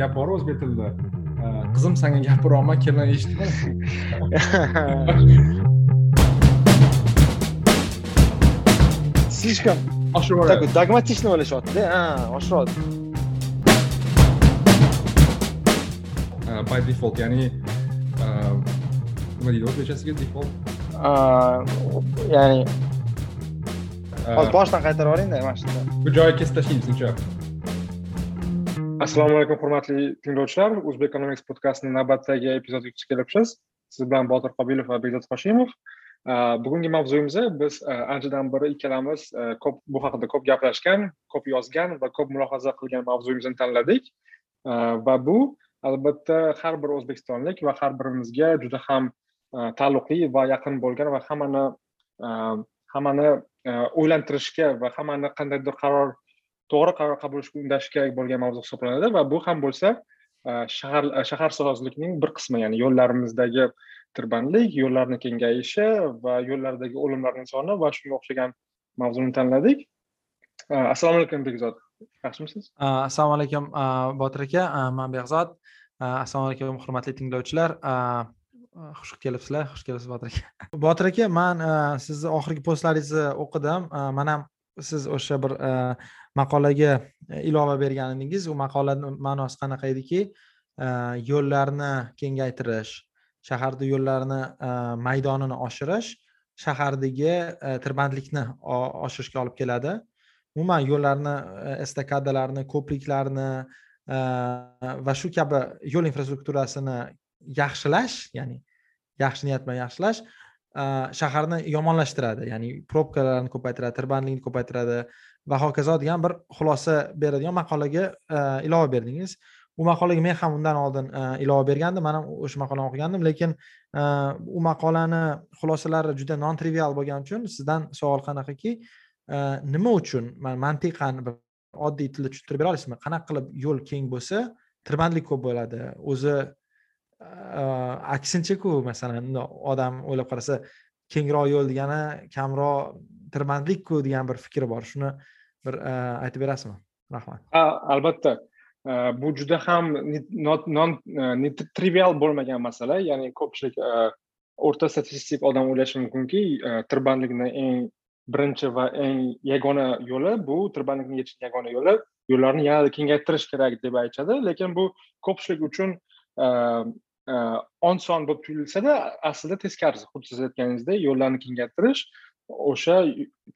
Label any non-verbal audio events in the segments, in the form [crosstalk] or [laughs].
gap bor o'zbek tilida. Qizim sanga gapiryapman kelin eshitma слишком oshirib такой догматично o'ylashyaptida ha oshiryapti by default ya'ni nima deydi o'zbekchasiga default. Ya'ni hozir boshidan qaytarib yuboringda mana shunda bu joyi kesib tashlaymiz uncha assalomu alaykum hurmatli tinglovchilar o'zbek economics podkastining navbatdagi epizodiga xush kelibsiz siz bilan botir qobilov va bekzod hoshimov bugungi mavzuyimizda biz anchadan beri ikkalamiz ko'p bu haqida ko'p gaplashgan ko'p yozgan va ko'p mulohaza qilgan mavzuyimizni tanladik. Va bu albatta har bir o'zbekistonlik va har birimizga juda ham taalluqli va yaqin bo'lgan va hammani hammani o'ylantirishga va hammani qandaydir qaror to'g'ri qaror qabul qilishga undashga bo'lgan mavzu hisoblanadi va bu ham bo'lsa shahar shaharsozlikning bir qismi ya'ni yo'llarimizdagi tirbandlik yo'llarni kengayishi va yo'llardagi o'limlarning soni va shunga o'xshagan mavzuni tanladik. Assalomu alaykum bekzod. Yaxshimisiz? Assalomu alaykum botir aka man behzod assalomu alaykum hurmatli tinglovchilar. Xush kelibsizlar xush kelibsiz botir aka. Botir aka man sizni oxirgi postlaringizni o'qidim. Man ham siz o'sha bir e, maqolaga e, ilova bergan edingiz u maqolani ma'nosi qanaqa ediki? E, yo'llarni kengaytirish shaharda yo'llarni maydonini oshirish shahardagi tirbandlikni oshirishga olib keladi. Umuman yo'llarni estakadalarni ko'priklarni va shu kabi yo'l infrastrukturasini yaxshilash ya'ni yaxshi niyat bilan yaxshilash Э, shaharni yomonlashtiradi ya'ni probkalarni ko'paytiradi tirbandlikni ko'paytiradi va hokazo degan bir xulosa beradigan maqolaga e, ilova berdingiz. U maqolaga men ham undan oldin e, ilova bergandim man ham o'sha maqolani o'qigandim lekin e, u maqolani xulosalari juda non trivial bo'lgani uchun sizdan savol qanaqaki nima uchun mantiqan bir oddiy tilda tushuntirib bera olasizmi? Qanaqa qilib yo'l keng bo'lsa tirbandlik ko'p bo'ladi o'zi aksinchaku masalan odam o'ylab qarasa kengroq yo'l degani kamroq tirbandlikku degan bir fikr bor. Shuni bir aytib berasizmi? Rahmat. Ha albatta. Bu juda ham non trivial bo'lmagan masala. Ya'ni ko'pchilik o'rta statistik odam o'ylashi mumkinki tirbandlikni eng birinchi va eng yagona yo'li bu tirbandlikni yechishni yagona yo'li yo'llarni yanada kengaytirish kerak deb aytishadi lekin bu ko'pchilik uchun oson bo'lib tuyulsada aslida teskarisi xuddi siz aytganingizdek yo'llarni kengaytirish o'sha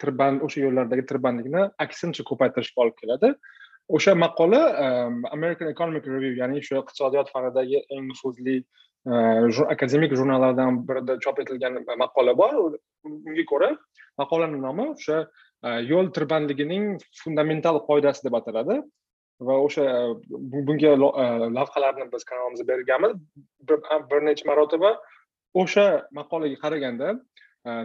tirband o'sha yo'llardagi tirbandlikni aksincha ko'paytirishga olib keladi. O'sha maqola american economic review ya'ni shu iqtisodiyot fanidagi eng nufuzli e, akademik jurnallardan birida chop etilgan maqola bor. Unga ko'ra maqolani nomi o'sha e, yo'l tirbandligining fundamental qoidasi deb ataladi. Va o'sha bunga lavhalarni biz kanalimizda berganmiz bir necha marotaba o'sha maqolaga qaraganda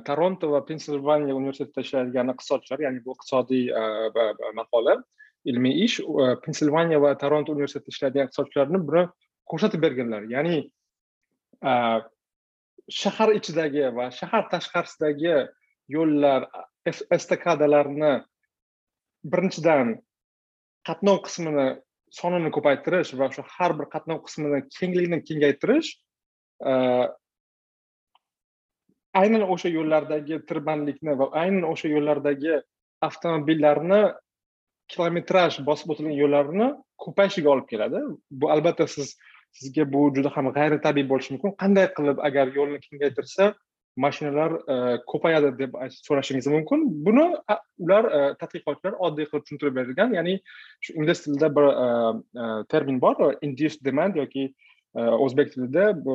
toronto va pensilvaniya universitetida ishlaydigan iqtisodchilar ya'ni bu iqtisodiy maqola ilmiy ish pensilvaniya va toronto universitetida ishlaydigan iqtisodchilarni buni ko'rsatib berganlar ya'ni shahar ichidagi va shahar tashqarisidagi yo'llar estakadalarni birinchidan qatnov qismini sonini ko'paytirish va shu har bir qatnov qismini kengligini kengaytirish e, aynan o'sha yo'llardagi tirbandlikni va aynan o'sha yo'llardagi avtomobillarni kilometraj bosib o'tilgan yo'llarni ko'payishiga olib keladi. Bu albatta siz sizga bu juda ham g'ayritabiiy bo'lishi mumkin. Qanday qilib agar yo'lni kengaytirsa mashinalar e, ko'payadi deb so'rashingiz mumkin. Buni ular e, tadqiqotchilar oddiy qilib tushuntirib bergan ya'ni shu ingliz tilida bir e, termin bor induced demand yoki o'zbek tilida bu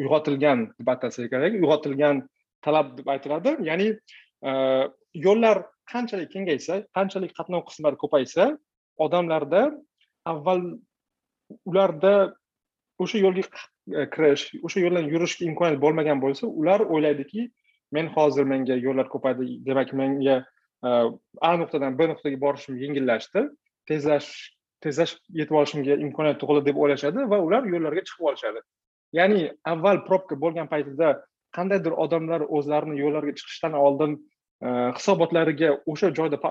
uyg'otilgan deb atalsa kerak uyg'otilgan talab deb aytiladi. Ya'ni yo'llar qanchalik kengaysa qanchalik qatnov qismlari ko'paysa odamlarda avval ularda o'sha yo'lga E, kirish o'sha yo'ldan yurishga imkoniyat bo'lmagan bo'lsa ular o'ylaydiki men hozir menga yo'llar ko'paydi demak menga e, a nuqtadan b nuqtaga borishim yengillashdi. Tezlash tezlashib yetib olishimga imkoniyat tug'ildi deb o'ylashadi va ular yo'llarga chiqib olishadi. Ya'ni avval probka bo'lgan paytida qandaydir odamlar o'zlarini yo'llarga chiqishdan oldin e, hisobotlariga o'sha joyda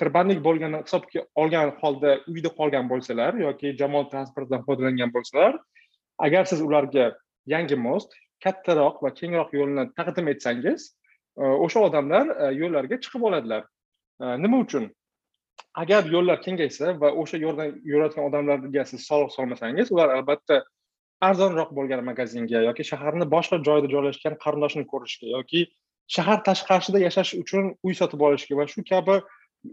tirbandlik bo'lgani hisobga olgan holda uyda qolgan bo'lsalar yoki jamoat transportidan foydalangan bo'lsalar agar siz ularga yangi most kattaroq va kengroq yo'lni taqdim etsangiz e, o'sha odamlar e, yo'llarga chiqib oladilar. E, nima uchun? Agar yo'llar kengaysa va o'sha yo'ldan yurayotgan odamlarga siz soliq solmasangiz ular albatta arzonroq bo'lgan magazinga yoki shaharni boshqa joyida joylashgan qarindoshini ko'rishga yoki shahar tashqarisida yashash uchun uy sotib olishga va shu kabi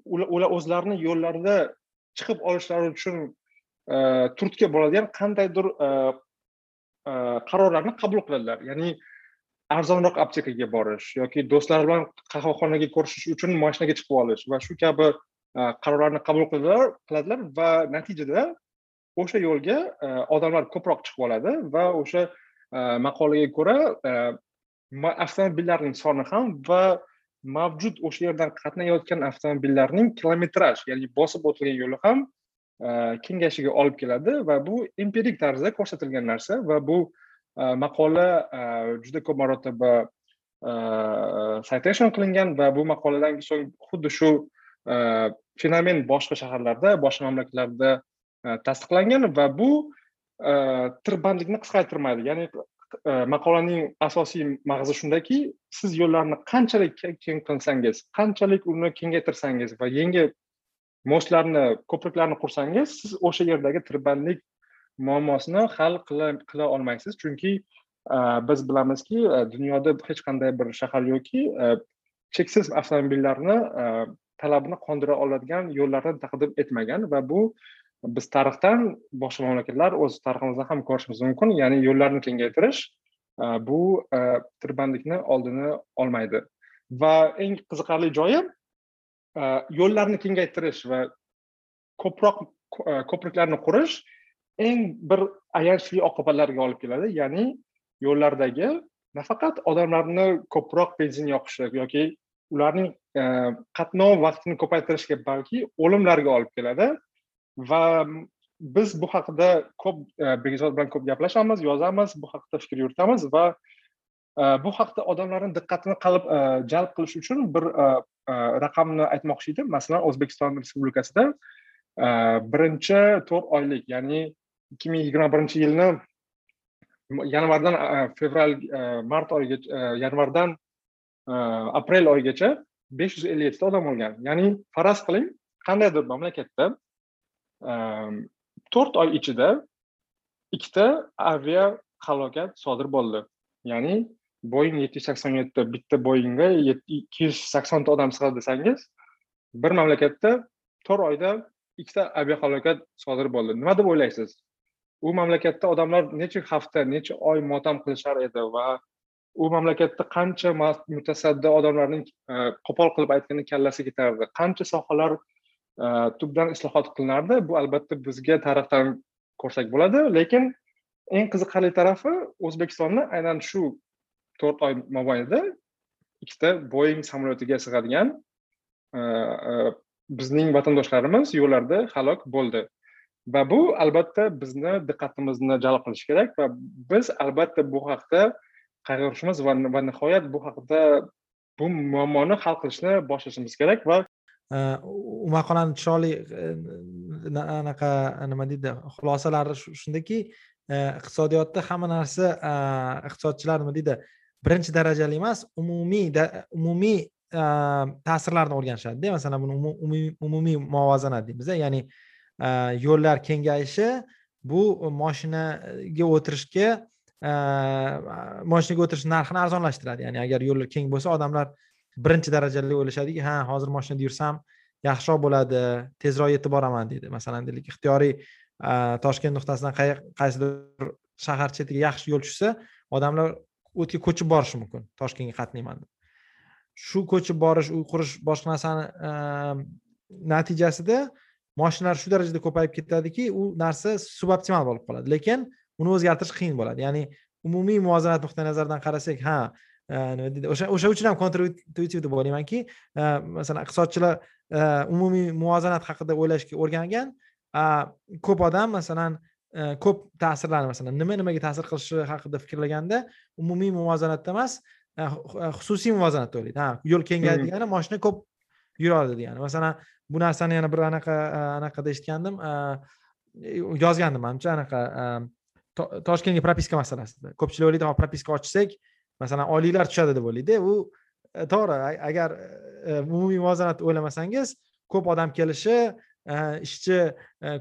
ular o'zlarini yo'llarida chiqib olishlari uchun e, turtki bo'ladigan qandaydir e, e, qarorlarni qabul qiladilar. Ya'ni arzonroq aptekaga borish yoki do'stlar bilan qahvaxonaga ko'rishish uchun mashinaga chiqib olish va shu kabi e, qarorlarni qabul qiladilar va natijada o'sha yo'lga odamlar ko'proq chiqib oladi va o'sha maqolaga ko'ra avtomobillarning soni ham va mavjud o'sha yerdan qatnayotgan avtomobillarning kilometraj ya'ni bosib o'tilgan yo'li ham e, kengayishiga olib keladi va bu empirik tarzda ko'rsatilgan narsa va bu e, maqola e, juda ko'p marotaba citation qilingan va bu maqoladan so'ng xuddi shu fenomen boshqa shaharlarda boshqa mamlakatlarda tasdiqlangan va bu tirbandlikni qisqartirmaydi. Ya'ni E, maqolaning asosiy mag'zi shundaki siz yo'llarni qanchalik keng qilsangiz qanchalik uni kengaytirsangiz va yangi mostlarni ko'priklarni qursangiz siz o'sha yerdagi tirbandlik muammosini hal qila olmaysiz. Chunki e, biz bilamizki e, dunyoda hech qanday bir shahar yoki cheksiz avtomobillarni talabini qondira oladigan yo'llarni taqdim etmagan va bu biz tarixdan boshqa mamlakatlar o'z tariximizdan ham ko'rishimiz mumkin ya'ni yo'llarni kengaytirish e, bu e, tirbandlikni oldini olmaydi. Va eng qiziqarli joyi e, yo'llarni kengaytirish va ko'proq ko'priklarni qurish eng bir ayanchli oqibatlarga olib keladi ya'ni yo'llardagi nafaqat odamlarni ko'proq benzin yoqishi yoki ularning qatnov vaqtini ko'paytirishga balki o'limlarga olib keladi. Va mm, biz bu haqida ko'p e, bekzod bilan ko'p gaplashamiz yozamiz bu haqida fikr yuritamiz va e, bu haqda odamlarni diqqatini qalb e, jalb qilish uchun bir raqamni aytmoqchi edim. Masalan o'zbekiston respublikasida birinchi to'rt oylik ya'ni ikki ming yigirma birinchi yilni yanvardan fevral mart oyigacha yanvardan aprel oyigacha besh yuz ellik yettita odam o'lgan. Ya'ni faraz qiling qandaydir mamlakatda Ehm, to'rt oy ichida ikkita avia halokat sodir bo'ldi. Ya'ni boeing yetti yuz sakson yetti bitta boeingga ikki yuz saksonta odam sig'adi desangiz bir mamlakatda to'rt oyda ikkita aviahalokat sodir bo'ldi. Nima deb o'ylaysiz? U mamlakatda odamlar necha hafta necha oy motam qilishar edi va u mamlakatda qancha mutasaddi odamlarning e, qo'pol qilib aytganda kallasi ketardi. Qancha sohalar Э, tubdan islohot qilinardi. Bu albatta bizga tarixdan ko'rsak bo'ladi. Lekin eng qiziqarli tarafi o'zbekistonni aynan shu to'rt oy mobaynida ikkita boeing samolyotiga sig'adigan e, e, bizning vatandoshlarimiz yo'llarda halok bo'ldi. Va bu albatta bizni diqqatimizni jalb qilishi kerak va biz albatta bu haqda qayg'urishimiz va nihoyat bu haqida bu muammoni hal qilishni boshlashimiz kerak va u maqolani chiroyli anaqa nima deydi xulosalari shundaki iqtisodiyotda hamma narsa iqtisodchilar nima deydi birinchi darajali emas umumiy umumiy ta'sirlarni o'rganishadida masalan buni umumiy muvozanat deymiz ya'ni yo'llar kengayishi bu moshinaga o'tirishga moshinaga o'tirish narxini arzonlashtiradi ya'ni agar yo'llar keng bo'lsa odamlar birinchi darajali o'ylashadiki ha hozir mashinada yursam yaxshiroq bo'ladi tezroq yetib boraman deydi masalan deylik ixtiyoriy toshkent nuqtasidan qaysidir shahar chetiga yaxshi yo'l tushsa odamlar u yerga ko'chib borishi mumkin toshkentga qatnayman deb. Shu ko'chib borish uy qurish boshqa narsani natijasida moshinalar shu darajada ko'payib ketadiki u narsa suboptimal bo'lib qoladi. Lekin uni o'zgartirish qiyin bo'ladi. Ya'ni umumiy muvozanat nuqtai nazaridan qarasak ha o'sha o'sha uchun ham kontrintuitiv deb o'ylaymanki masalan iqtisodchilar umumiy muvozanat haqida o'ylashga o'rgangan ko'p odam masalan ko'p ta'sirlarni masalan nima nimaga ta'sir qilishi haqida fikrlaganda umumiy muvozanatda emas xususiy muvozanatda o'ylaydi ha yo'l kengaydi degani moshina ko'p yuradi degani masalan bu narsani yana bir anaqa anaqada eshitgandim yozgandim manimcha anaqa toshkentga propiska masalasida ko'pchilik o'ylaydi hop propiska ochsak masalan oyliklar tushadi deb o'ylaydi u e, to'g'ri agar e, umumiy muvozanatni o'ylamasangiz ko'p odam kelishi e, ishchi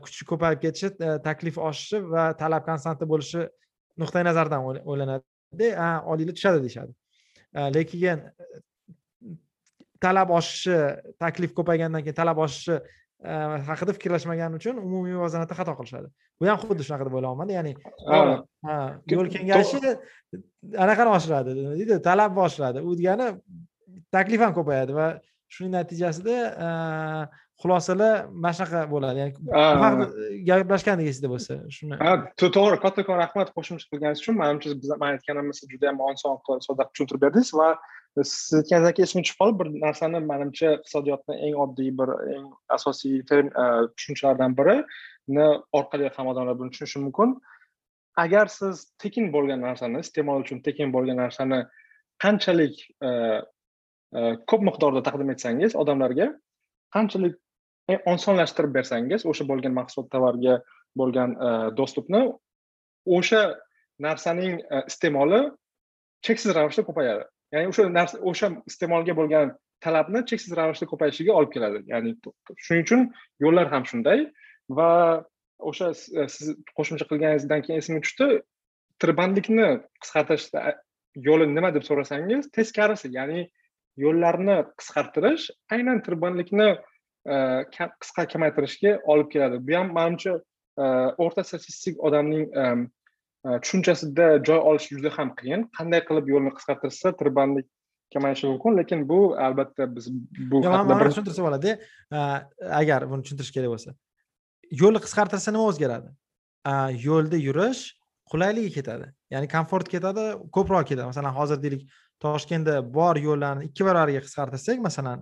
kuchi ko'payib ketishi taklif oshishi va talab konstanta bo'lishi nuqtai nazaridan o'ylanadida oyliklar tushadi deyishadi. Lekin talab oshishi taklif ko'paygandan keyin talab oshishi haqida fikrlashmagani uchun umumiy muvozanatda xato qilishadi. Bu ham xuddi shunaqa deb o'ylayapmanda ya'ni yo'l kengayishi anaqani oshiradi nima deydi talabni oshiradi. U degani taklif ham ko'payadi va shuning natijasida xulosalar mana shunaqa bo'ladi. Ya'ni gaplashgandik esingda bo'lsa shuni to'g'ri kattakon rahmat qo'shimcha qilganingiz uchun. Manimcha biz man aytganimizni juda yam oson sodda tushuntirib berdingiz va siz aytganingiz esimga tushib qoldi bir narsani manimcha iqtisodiyotni eng oddiy bir eng asosiy tushunchalardan birini orqali ham odamlar buni tushunishi mumkin agar siz tekin bo'lgan narsani iste'mol uchun tekin bo'lgan narsani qanchalik ko'p miqdorda taqdim etsangiz odamlarga qanchalik osonlashtirib bersangiz o'sha bo'lgan mahsulot tovarga bo'lgan dostupni o'sha narsaning iste'moli cheksiz ravishda ko'payadi ya'ni o'sha narsa o'sha iste'molga bo'lgan talabni cheksiz ravishda ko'payishiga olib keladi. Ya'ni shuning uchun yo'llar ham shunday va o'sha e, siz qo'shimcha qilganingizdan keyin esimga tushdi. Tirbandlikni qisqartirish yo'li nima deb so'rasangiz teskarisi ya'ni yo'llarni qisqartirish aynan tirbandlikni e, qisqa kamaytirishga olib keladi. Bu ham manimcha e, o'rta statistik odamning tushunchasida joy olish juda ham qiyin. Qanday qilib yo'lni qisqartirsa tirbandlik kamayishi mumkin lekin bu albatta biz bu haqida bir tushuntirsa bo'ladi. Agar buni tushuntirish kerak bo'lsa. Yo'lni qisqartirsa nima o'zgaradi? Yo'lda yurish qulayligi ketadi. Ya'ni komfort ketadi ko'proq ketadi. Masalan hozir deylik toshkentda bor yo'llarni ikki baravariga qisqartirsak masalan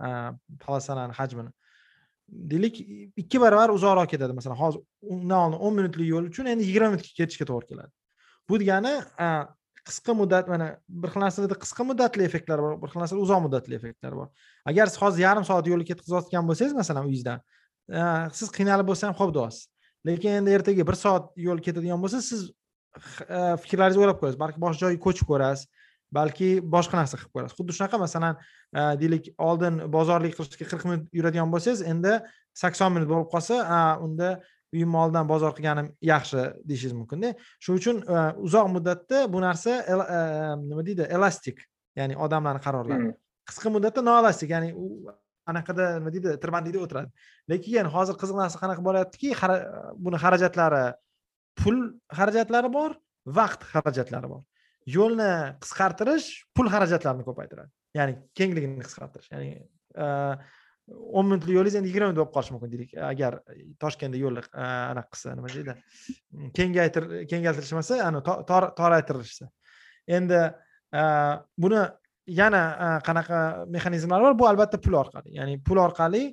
polosani hajmini deylik ikki baravar uzoqroq ketadi. Masalan hozir undan oldin o'n minutlik yo'l uchun endi yigirma minutga ketishga to'g'ri keladi bu degani qisqa muddat mana bir xil narsalarda qisqa muddatli effektlar bor bir xil narsalarda uzoq muddatli effektlar bor. Agar siz hozir yarim soat yo'lni ketkazayotgan bo'lsangiz masalan uyingizdan siz qiynalib bo'lsa ham xo'p deyapsiz lekin endi ertaga bir soat yo'l ketadigan bo'lsa siz fikrlaringizni o'ylab ko'rasiz. Balki boshqa joyga ko'chib ko'rasiz balki boshqa narsa qilib ko'rasiz. Xuddi shunaqa masalan deylik oldin bozorlik qilishga qirq minut yuradigan bo'lsangiz endi sakson minut bo'lib qolsa unda uyimni oldidan bozor qilganim yaxshi deyishingiz mumkinda. Shuning uchun e, uzoq muddatda bu narsa e, nima deydi elastik ya'ni odamlarni qarorlari hmm. qisqa muddatda noelastik ya'ni u anaqada nima deydi tirbandlikda o'tiradi. Lekin hozir qiziq narsa qanaqa bo'lyaptiki buni xarajatlari pul xarajatlari bor vaqt xarajatlari bor. Yo'lni qisqartirish pul xarajatlarini ko'paytiradi. Ya'ni kengligini qisqartirish ya'ni e, o'n minutlik yo'lingiz endi yigirma minut bo'lib qolishi mumkin deylik. Agar toshkentda yo'l anaqa qilsa nima deydi? Kengaytir kengaytirilmasa ani toraytirilishsa. Endi buni yana qanaqa mexanizmlar bor? Bu albatta pul orqali. Ya'ni pul orqali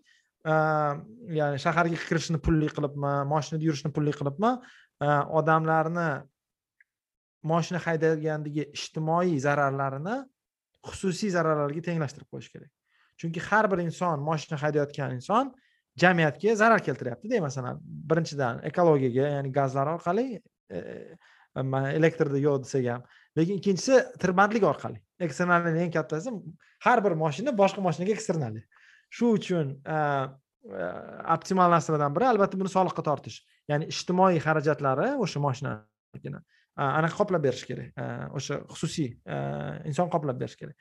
ya'ni shaharga kirishni pulli qilibmi moshinada yurishni pulli qilibmi odamlarni moshina haydagandagi ijtimoiy zararlarini xususiy zararlarga tenglashtirib qo'yish kerak. Chunki har bir inson moshina haydayotgan inson jamiyatga zarar keltiryaptida masalan birinchidan ekologiyaga ya'ni gazlar orqali e, e elektrda yo'q desak ham. Lekin ikkinchisi tirbandlik orqali. Eksternalni eng kattasi har bir moshina boshqa moshinaga eksternali. Shu uchun e, e, optimal narsalardan biri albatta buni soliqqa tortish. Ya'ni ijtimoiy xarajatlari o'sha moshinani e, anaqa qoplab berish kerak o'sha xususiy inson qoplab berish kerak.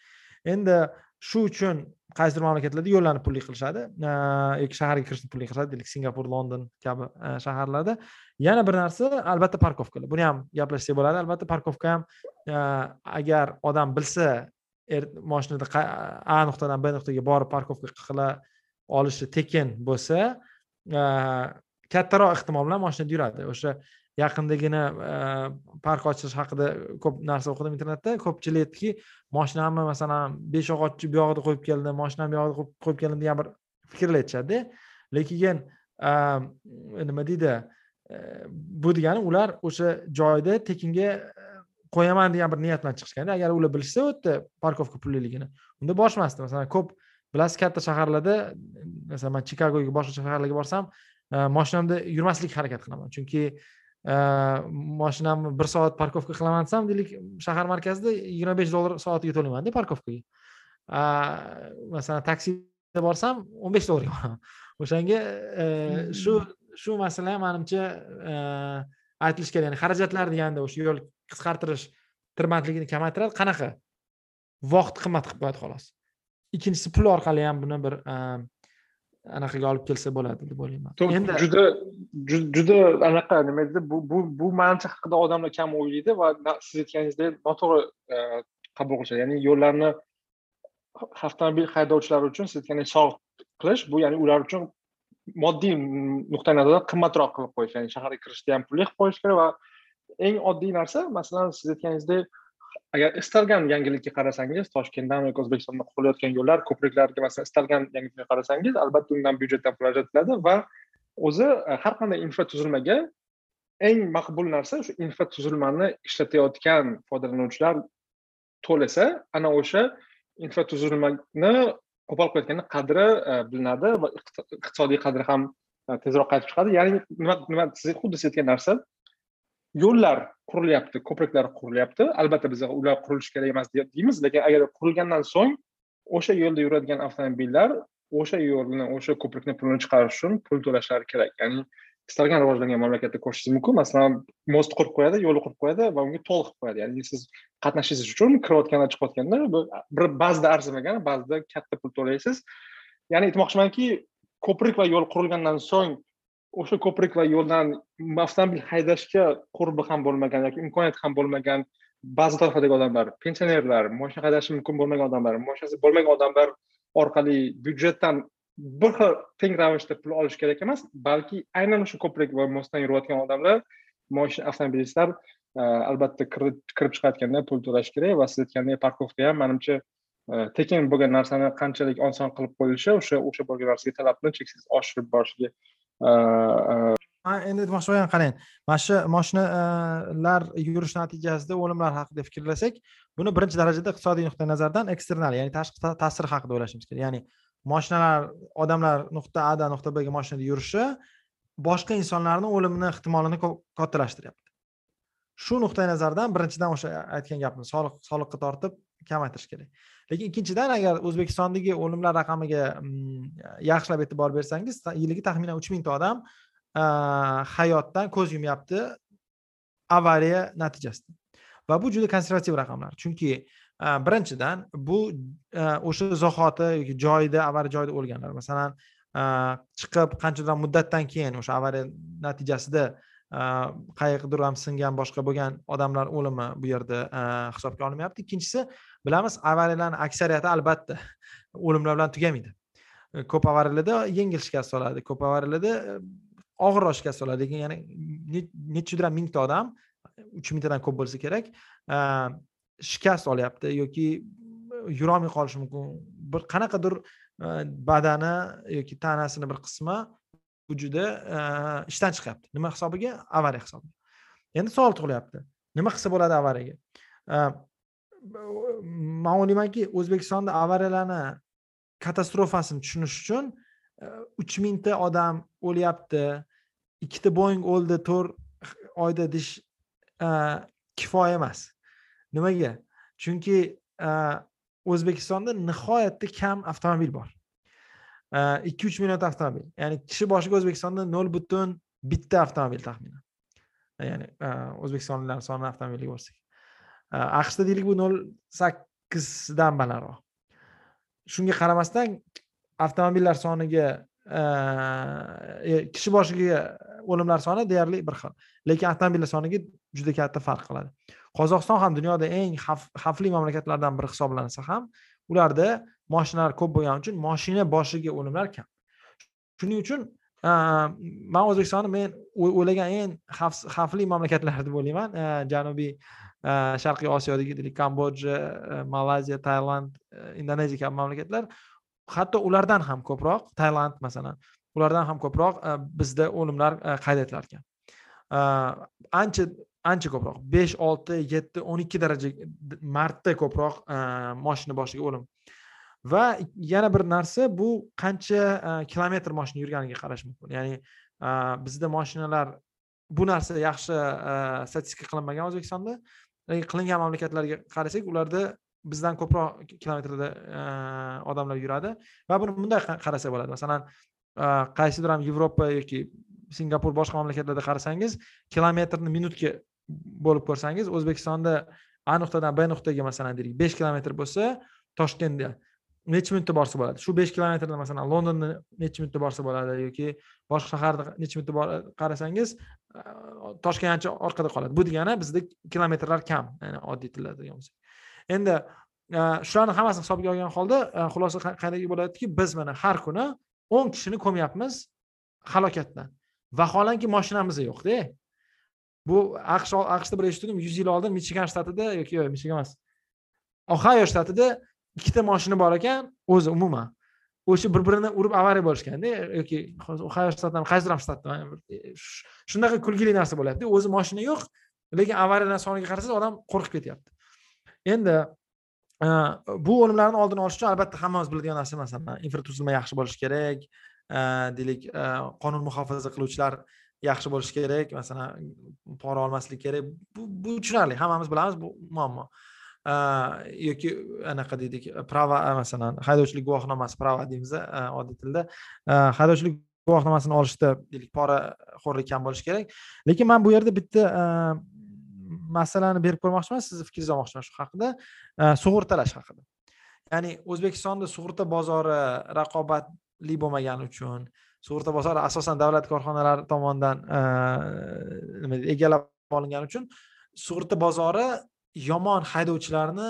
Endi shu uchun qaysidir mamlakatlarda yo'llarni pullik qilishadi. Yoki shaharga kirishni pullik qilishadi deylik singapur london kabi shaharlarda. Yana bir narsa albatta parkovkalar buni ham gaplashsak bo'ladi. Albatta parkovka ham agar odam bilsa er, moshinada a nuqtadan b nuqtaga borib parkovka qila olishi tekin bo'lsa kattaroq ehtimol bilan moshinada yuradi. O'sha yaqindagina park ochish haqida ko'p narsa o'qidim internetda. Ko'pchilik aytdiki moshinamni masalan beshyog'ochni bu yog'ida qo'yib keldim moshinamni bu yog'ida qo'yib keldim degan bir fikrlar aytishadida lekin nima deydi bu degani ular o'sha joyda tekinga qo'yaman degan bir niyat bilan chiqishganda agar ular bilishsa u yerda parkovka pulliligini. Unda borishmasdi masalan ko'p bilasiz katta shaharlarda masalan man chikagoga boshqa shaharlarga borsam moshinamda yurmaslikka harakat qilaman. Chunki moshinamni bir soat parkovka qilaman desam deylik shahar markazida yigirma besh dollar soatiga to'laymanda parkovkaga masalan taksida borsam o'n besh dollarga boraman o'shanga shu shu masala ham manimcha aytilishi kerak ya'ni xarajatlar deganda o'sha yo'l qisqartirish tirbandligini kamaytiradi qanaqa vaqt qimmat qilib qo'yadi xolos ikkinchisi pul orqali ham buni bir anaqaga olib kelsa bo'ladi deb o'ylayman. Endi juda juda anaqa nima deydi bu bu bu manimcha haqida odamlar kam o'ylaydi va siz aytganingizdek noto'g'ri e, qabul qilishadi. Ya'ni yo'llarni avtomobil haydovchilari uchun siz aytgandek sog' qilish bu ya'ni ular uchun moddiy nuqtai nazardan qimmatroq qilib qo'yish ya'ni shaharga kirishda ham pulli qilib qo'yish kerak va eng oddiy narsa masalan siz aytganingizdek agar istalgan yangilikka qarasangiz toshkentdan yoki o'zbekistonda qurilayotgan yo'llar ko'priklarga masalan istalgan yangilikka qarasangiz albatta undan byudjetdan pul ajratiladi va o'zi e, har qanday infratuzilmaga eng maqbul narsa shu infratuzilmani ishlatayotgan foydalanuvchilar to'lasa ana o'sha infratuzilmani qo'pol qilayotganda qadri e, bilinadi va iqtisodiy qadri ham e, tezroq qaytib chiqadi. Ya'ni nima nima siz xuddi siz aytgan narsa yo'llar qurilyapti ko'priklar qurilyapti. Albatta biz ular qurilishi kerak emas deymiz lekin agar qurilgandan so'ng o'sha yo'lda yuradigan avtomobillar o'sha yo'lni o'sha ko'prikni pulini chiqarish uchun pul to'lashlari kerak. Ya'ni istalgan rivojlangan mamlakatda ko'rishingiz mumkin. Masalan most qurib qo'yadi yo'lni qurib qo'yadi va unga to'liq qilib qo'yadi. Ya'ni siz qatnashishingiz uchun kirayotganda chiqayotganda bir ba'zida arzimagan ba'zida katta pul to'laysiz. Ya'ni aytmoqchimanki ko'prik va yo'l qurilgandan so'ng o'sha ko'prik va yo'ldan avtomobil haydashga qurbi ham bo'lmagan yoki imkoniyati ham bo'lmagan ba'zi toifadagi odamlar pensionerlar moshina haydashi mumkin bo'lmagan odamlar moshinasi bo'lmagan odamlar orqali byudjetdan bir xil teng ravishda pul olish kerak emas balki aynan o'sha ko'prik va mostdan yurayotgan odamlar moshina avtomobilistlar e, albatta kirib chiqayotganda pul to'lash kerak va siz aytgandek parkovka ham manimcha e, tekin bo'lgan narsani qanchalik oson qilib qo'yilishi o'sha o'sha bo'lgan narsaga talabni cheksiz oshirib borishiga Э, э. endi aytmoqchi bo'lganim qarang. Mana shu moshinalar yurish natijasida o'limlar haqida fikrlasak buni birinchi darajada iqtisodiy nuqtai nazardan eksternal ya'ni tashqi ta'sir haqida o'ylashimiz kerak. Ya'ni moshinalar odamlar nuqta adan nuqta bga moshinada yurishi boshqa insonlarni o'limini ehtimolini kattalashtiryapti shu nuqtai nazardan birinchidan o'sha aytgan gapni soliq soliqqa tortib kamaytirish kerak. Lekin ikkinchidan agar o'zbekistondagi o'limlar raqamiga mm, yaxshilab e'tibor bersangiz yiliga taxminan uch mingta odam hayotdan ko'z yumyapti avariya natijasida. Va bu juda konservativ raqamlar. Chunki birinchidan bu o'sha zahoti yoki joyida avariya joyida o'lganlar. Masalan chiqib qanchadan muddatdan keyin o'sha avariya natijasida qayiqdir ham singan boshqa bo'lgan odamlar o'limi bu yerda hisobga olinmayapti ikkinchisi bilamiz avariyalarni aksariyati albatta [laughs] o'limlar bilan tugamaydi. E, ko'p avariyalarda yengil shikast oladi ko'p avariyalarda e, og'irroq shikast oladi lekin ya'ni nechidan mingta odam uch mingtadan ko'p bo'lsa kerak e, shikast olyapti yoki yurolmay qolishi mumkin. Bir qanaqadir badani yoki tanasini bir qismi vujudi ishdan chiqyapti. Nima hisobiga? Avariya hisobiga. Endi savol tug'ilyapti. Nima qilsa bo'ladi avariyaga? Man o'ylaymanki o'zbekistonda avariyalarni katastrofasini tushunish uchun e, uch mingta odam o'lyapti. Ikkita boing o'ldi to'rt oyda deyish e, kifoya emas. Nimaga? Chunki e, o'zbekistonda nihoyatda kam avtomobil bor. Ikki uch million avtomobil. Ya'ni kishi boshiga o'zbekistonda nol butun bitta avtomobil taxminan. Ya'ni o'zbekistonliklar soni avtomobilga bo'lsak Э, aqshda deylik bu nol sakkizdan balandroq. Shunga qaramasdan avtomobillar soniga e, e, kishi boshiga o'limlar soni deyarli bir xil lekin avtomobillar soniga juda katta farq qiladi. Qozog'iston ham dunyoda eng xavfli mamlakatlardan biri hisoblansa ham ularda moshinalar ko'p bo'lgani uchun moshina boshiga o'limlar kam. Shuning uchun e, man o'zbekistonni men o'ylagan eng xavfli mamlakatlar deb o'ylayman janubiy Э, sharqiy osiyodagi deylik kambodja malayziya tailand indoneziya kabi mamlakatlar. Hatto ulardan ham ko'proq tailand masalan ulardan ham ko'proq э, bizda o'limlar э, qayd etilar ekan ancha ancha ko'proq besh olti yetti o'n ikki daraja marta ko'proq moshina boshiga o'lim. Va yana bir narsa bu qancha e, kilometr moshina yurganiga qarash mumkin. Ya'ni e, bizda moshinalar bu narsa yaxshi e, statistika qilinmagan o'zbekistonda. Qilingan mamlakatlarga qarasak ularda bizdan ko'proq kilometrda e, odamlar yuradi va buni bunday qarasa bo'ladi. Masalan e, qaysidir ham yevropa yoki singapur boshqa mamlakatlarda qarasangiz kilometrni minutga bo'lib ko'rsangiz o'zbekistonda a nuqtadan b nuqtaga masalan deylik besh kilometr bo'lsa toshkentda necha minutda borsa bo'ladi? Shu besh kilometrda masalan londonni necha minutda borsa bo'ladi yoki boshqa shaharda necha minutda qarasangiz toshkent ancha orqada qoladi. Bu degani bizda kilometrlar kam ya'ni oddiy tilda aytadigan bo'lsak. Endi shularni hammasini hisobga olgan holda xulosa qanday bo'ladiki biz mana har kuni o'n kishini ko'myapmiz halokatdan. Vaholanki moshinamiz yo'qda e. bu aqsh aqshda bir eshitdim yuz yil oldin michigan shtatida yoki yo'q michigan emas. Ohayo shtatida ikkita moshina bor ekan o'zi umuman. O'sha bir birini urib avariya bo'lishganda yoki ohayo shtatdan qaysidir ham shtatdan shunaqa kulgili narsa bo'lyapti o'zi moshina yo'q lekin avariyadan soniga qarasangiz odam qo'rqib ketyapti. Endi e, bu o'limlarni oldini olish uchun albatta hammamiz biladigan narsa masalan infratuzilma yaxshi bo'lishi kerak e, deylik e, qonun muhofaza qiluvchilar yaxshi bo'lishi kerak masalan pora olmaslik kerak bu tushunarli hammamiz bilamiz bu muammo. Э, yoki э, anaqa deydik prava э, masalan haydovchilik guvohnomasi prava deymiz oddiy tilda. Haydovchilik guvohnomasini olishda deylik poraxo'rlik kam bo'lishi kerak. Lekin man bu yerda bitta e, masalani berib ko'rmoqchiman sizni fikringizni olmoqchiman shu haqida. E, sug'urtalash haqida. Ya'ni o'zbekistonda sug'urta bozori raqobatli bo'lmagani uchun sug'urta bozori asosan davlat korxonalari tomonidan e, nima deydi egallab olingani uchun sug'urta bozori yomon haydovchilarni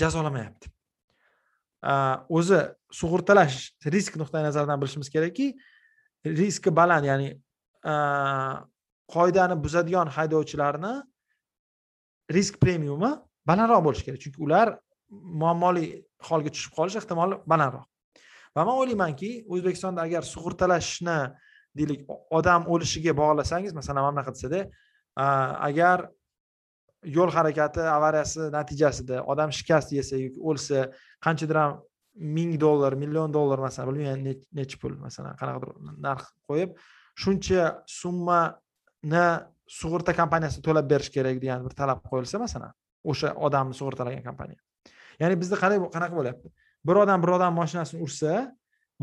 jazolamayapti. O'zi sug'urtalash risk nuqtai nazaridan bilishimiz kerakki riski baland ya'ni qoidani buzadigan haydovchilarni risk premiumi balandroq bo'lishi kerak. Chunki ular muammoli holga tushib qolish ehtimoli balandroq. Va man o'ylaymanki o'zbekistonda agar sug'urtalashni deylik odam o'lishiga bog'lasangiz masalan mana bunaqa desada agar yo'l harakati avariyasi natijasida odam shikast yesa yoki o'lsa qanchadir ham ming dollar million dollar masalan bilmayman nechi pul masalan qanaqadir narx qo'yib shuncha summani sug'urta kompaniyasi to'lab berish kerak degan bir talab qo'yilsa masalan o'sha odamni sug'urtalagan kompaniya. Ya'ni bizda qanday qanaqa bo'lyapti? Bir odam bir odam mashinasini ursa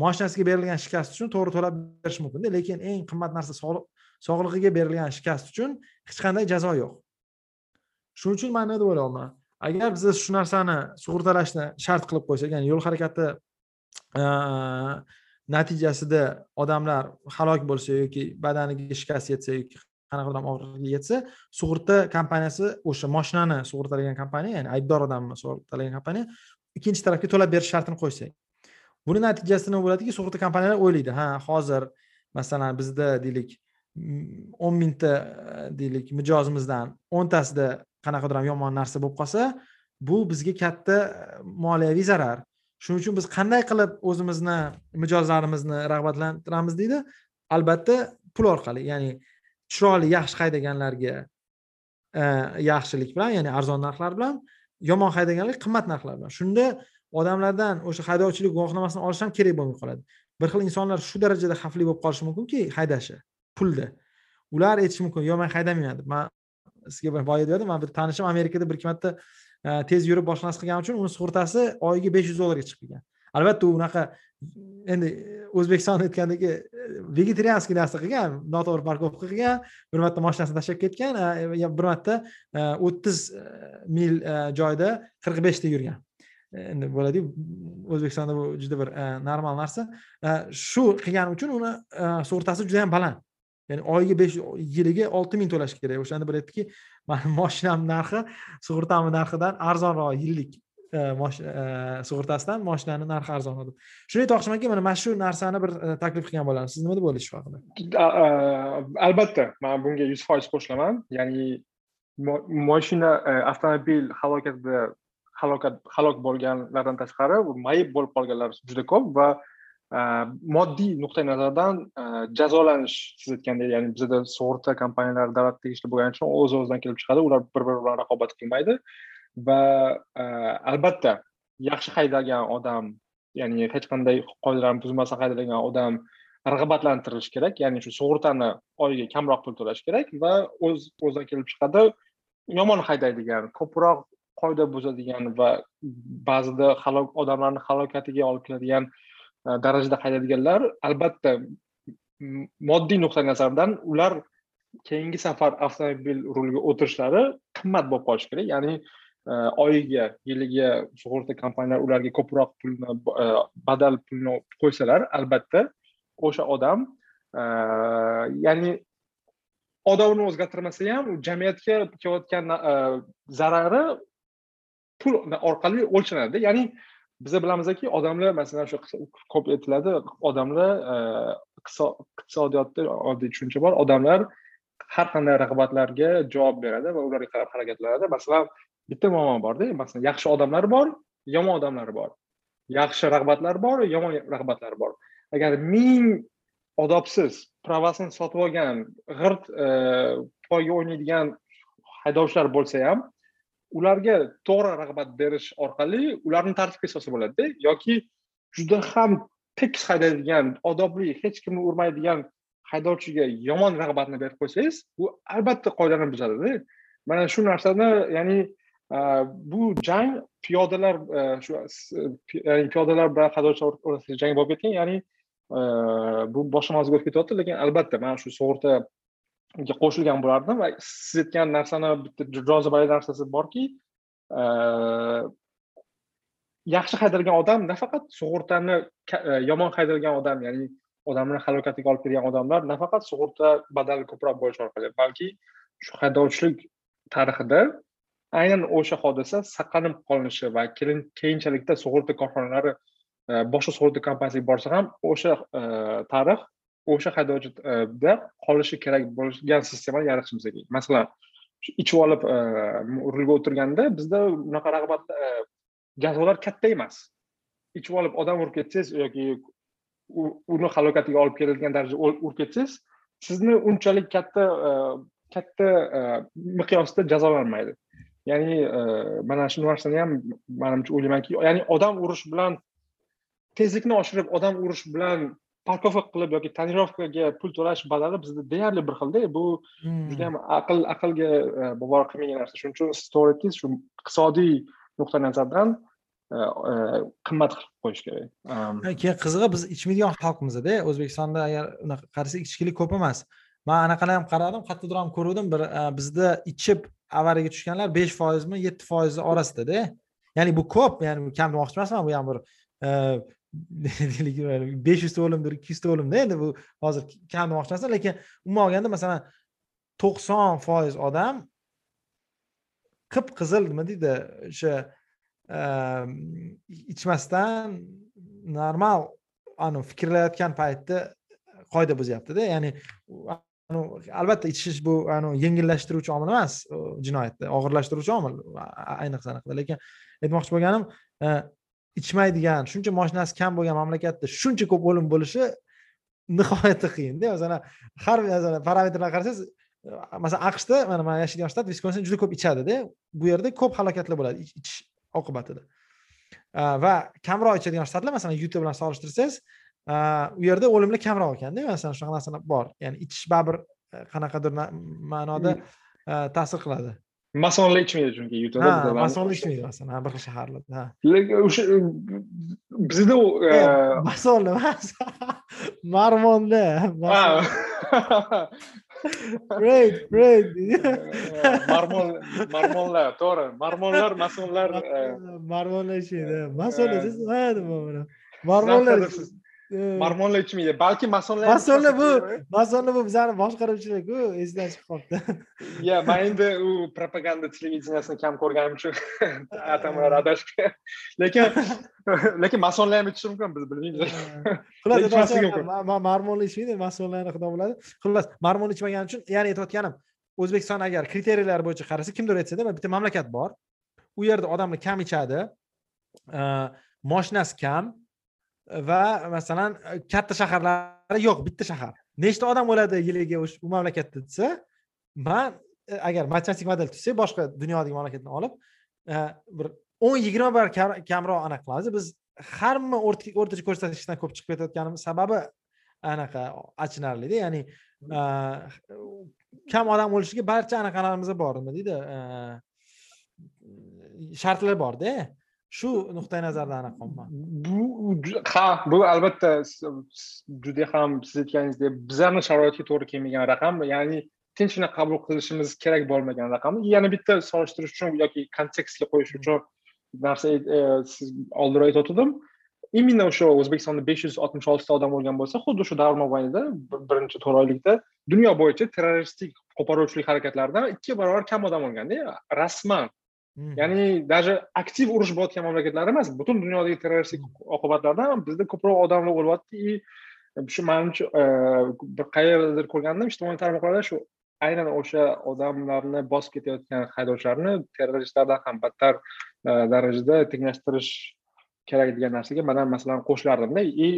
moshinasiga berilgan shikast uchun to'g'ri to'lab berish mumkinda lekin eng qimmat narsa sog'lig'iga berilgan shikast uchun hech qanday jazo yo'q. Shuning uchun man nima deb o'ylayapman agar biz shu narsani sug'urtalashni shart qilib qo'ysak ya'ni yo'l harakati natijasida odamlar halok bo'lsa yoki badaniga shikast yetsa yoki qanaqadir ham og'riqga yetsa sug'urta kompaniyasi o'sha moshinani sug'urtalagan kompaniya ya'ni aybdor odamni sug'urtalagan kompaniya ikkinchi tarafga to'lab berish shartini qo'ysak. Buni natijasida nima bo'ladiki sug'urta kompaniyalar o'ylaydi. Ha hozir masalan bizda deylik o'n mingta deylik mijozimizdan o'ntasida qanaqadir ham yomon narsa bo'lib qolsa bu bizga katta e, moliyaviy zarar. Shuning uchun biz qanday qilib o'zimizni mijozlarimizni rag'batlantiramiz deydi? Albatta pul orqali ya'ni chiroyli yaxshi haydaganlarga e, yaxshilik bilan ya'ni arzon narxlar bilan yomon haydaganlar qimmat narxlar bilan. Shunda odamlardan o'sha haydovchilik guvohnomasini olish ham kerak bo'lmay qoladi. Bir xil insonlar shu darajada xavfli bo'lib qolishi mumkinki haydashi pulda. Ular aytishi mumkin yo man haydamayman deb. Man sizga boya berdim man bir tanishim amerikada bir ikki marta e, tez yurib boshqanasi qilgani uchun uni sug'urtasi oyiga besh yuz dollarga chiqib kelgan. Albatta u unaqa endi e, o'zbekistonda aytgandagi e, vegetarianskiy narsa qilgan noto'g'ri parkovka qilgan bir marta mashinasini tashlab ketgan bir marta o'ttiz mil joyda qirq beshda yurgan. Endi bo'ladiyu o'zbekistonda bu juda bir normal narsa. Shu qilgani uchun uni sug'urtasi juda yam baland. Ya'ni oyiga besh yiliga olti ming to'lash kerak. O'shanda bir aytdiki mani [laughs] moshinam narxi sug'urtamni narxidan arzonroq yillik e, e, sug'urtasidan moshinani narxi arzonroq deb shuni aytmoqchimanki mana mana shu narsani bir e, taklif qilgan bo'lardim siz nima deb o'ylaysiz shu haqida? Albatta man bunga yuz foiz qo'shilaman. Ya'ni moshina avtomobil halokatida halokat halok bo'lganlardan tashqari mayib bo'lib qolganlar juda ko'p va Э, moddiy nuqtai nazardan э, jazolanish siz aytgandek ya'ni bizada sug'urta kompaniyalari davlat tegishli bo'lgani uchun o'z o'zidan kelib chiqadi ular bir biri bilan raqobat qilmaydi va e, albatta yaxshi haydagan odam ya'ni hech qanday qoidalarni buzmasdan haydaydigan odam rag'batlantirilishi kerak ya'ni shu sug'urtani oyiga kamroq pul to'lash kerak va o'z o'zidan kelib chiqadi yomon haydaydigan ko'proq qoida buzadigan va ba'zida halok odamlarni halokatiga olib keladigan E, darajada haydaydiganlar albatta moddiy nuqtai nazardan ular keyingi safar avtomobil ruliga o'tirishlari qimmat bo'lib qolishi kerak. Ya'ni e, oyiga yiliga sug'urta kompaniyalari ularga ko'proq pulni e, badal pulni qo'ysalar albatta o'sha odam ya'ni odamni o'zgartirmasa ham jamiyatga kelayotgan zarari pul orqali o'lchanadida ya'ni biza bilamizki odamlar masalan shu ko'p aytiladi odamlar e, iqtisodiyotda oddiy tushuncha bor odamlar har qanday rag'batlarga javob beradi va ularga qarab harakatlanadi masalan bitta muammo borda masalan yaxshi odamlar bor yomon odamlar bor yaxshi rag'batlar bor yomon rag'batlar bor agar ming odobsiz pravasini sotib olgan g'irt poyga e, o'ynaydigan haydovchilar bo'lsa ham ularga to'g'ri rag'bat berish orqali ularni tartibga solsa bo'ladida yoki juda ham tekis haydaydigan odobli hech kimni urmaydigan haydovchiga yomon rag'batni berib qo'ysangiz bu albatta qoidani buzadida. Mana shu narsani ya'ni bu jang piyodalar e, shu ya'ni piyodalar bilan haydovchilar o'rtasida jang bo'lib ketgan ya'ni e, bu boshqa mavzuga o'tib ketyapti lekin albatta mana shu sug'urta qo'shilgan bo'lardim va siz aytgan narsani bitta jozibali narsasi borki e, yaxshi haydalgan odam nafaqat sug'urtani e, yomon haydalgan odam ya'ni odamni halokatiga olib kelgan odamlar nafaqat sug'urta badali ko'proq bo'lishi orqali balki shu haydovchilik tarixida aynan o'sha hodisa saqlanib qolinishi va keyinchalikda sug'urta korxonalari e, boshqa sug'urta kompaniyasiga borsa ham o'sha tarix o'sha haydovchida e, qolishi kerak bo'lgan sistemani yaratishimiz kerak. Masalan ichib olib e, rulga o'tirganda bizda unaqa rag'bat e, jazolar katta emas. Ichib olib odam urib ketsangiz yoki uni halokatiga olib keladigan darajada urib ketsangiz sizni unchalik katta katta miqyosda jazolanmaydi. Ya'ni mana shu narsani ham manimcha o'ylaymanki ya'ni odam urish bilan tezlikni oshirib odam urish bilan parkovka qilib yoki tonirovkaga pul to'lash badali bizda deyarli bir xilda bu hmm. juda ham aql aqlga e, bovar qilmagan narsa. Shuning uchun aytdingiz shu iqtisodiy nuqtai nazardan e, e, qimmat qilib qo'yish kerak. Keyin qizig'i biz ichmaydigan xalqmizda o'zbekistonda agar unaqa qarasak ichkilik ko'p emas. Man anaqalar ham qaradim qayerdadir ham ko'ruvdim bir bizda ichib avariyaga tushganlar besh foizmi yetti foiz orasidada. Ya'ni bu ko'p ya'ni kam demoqchi emasman bu ham bir besh yuzta o'limdir ikki yuzta o'limda endi bu hozir kam demoqchi emasman lekin umuman olganda masalan to'qson foiz odam qip qizil nima deydi o'sha ehm, ichmasdan normal anavi fikrlayotgan paytda qoida buzyaptida. Ya'ni albatta ichish bu yengillashtiruvchi omil emas jinoyatda og'irlashtiruvchi omil ayniqsa anaqada lekin aytmoqchi bo'lganim e, ichmaydigan shuncha moshinasi kam bo'lgan mamlakatda shuncha ko'p o'lim bo'lishi nihoyatda qiyinda masalan har parametrlarga qarasangiz masalan aqshda mana man yashaydigan shtat viskonsin juda ko'p ichadida bu yerda ko'p halokatlar bo'ladi ichish oqibatida. Va kamroq ichadigan shtatlar masalan yuta bilan solishtirsangiz u yerda o'limlar kamroq ekanda masalan shunaqa narsalar bor. Ya'ni ichish baribir qanaqadir ma'noda hmm. ta'sir qiladi masonlar ichmaydi chunki yutada ha masonlar ichmaydi masalan bir xil shaharlarda ha. Lekin o'sha bizda masonlar emas marmonda great great. Marmon marmonlar to'g'ri marmonlar masonlar marmonlar ichmaydi masonlar nima marmonlar marmonlar ichmaydi balki masonlar masonlar bu masonlar bu bizani boshqaruvchilarku esidan chiqib qolibdi. [laughs] Ya man endi u propaganda televideniyasini kam ko'rganim uchun [laughs] atamalar adashib [laughs] lekin lekin masonlar ham ichishi mumkin biz bilmaymiz. Xullas marmonlar ichmaydi masonlarni xudo biladi. Xullas marmon ichmagani uchun ya'ni aytayotganim o'zbekiston agar kriteriyalar bo'yicha qarasa kimdir aytsada bitta mamlakat bor. U yerda odamlar kam ichadi. Moshinasi kam va masalan e, katta shaharlar yo'q bitta shahar. Nechta odam o'ladi yiliga u mamlakatda desa man e, agar matematik model tuzsak boshqa dunyodagi mamlakatni olib e, bir o'n yigirma barobar kamroq anaqa qilamiz biz hamma o'rtacha ko'rsatkichdan ko'p chiqib ketayotganimiz sababi anaqa achinarlida ya'ni kam odam o'lishiga barcha anaqalarimiz bor nima deydi shartlar borda shu nuqtai nazardan anaqa bu ha bu albatta juda ham siz aytganingizdek bizani sharoitga to'g'ri kelmagan raqam. Ya'ni tinchgina qabul qilishimiz kerak bo'lmagan raqam. Yana bitta solishtirish uchun yoki kontekstga qo'yish uchun narsa e, siz oldinroq aytgandim именно o'sha o'zbekistonda besh yuz oltmish oltita odam o'lgan bo'lsa xuddi shu davr mobaynida birinchi to'rt oylikda dunyo bo'yicha terroristik qo'poruvchilik harakatlaridan ikki barobar kam odam o'lganda rasman ya'ni даже aktiv urush bo'layotgan mamlakatlar emas butun dunyodagi terroristik oqibatlardan bizda ko'proq odamlar o'lyapti. И shu manimcha e, bir qayerdadir ko'rgandim ijtimoiy tarmoqlarda shu aynan o'sha odamlarni bosib ketayotgan haydovchilarni terroristlardan ham battar e, darajada tenglashtirish kerak degan narsaga man ham masalan qo'shilardimda и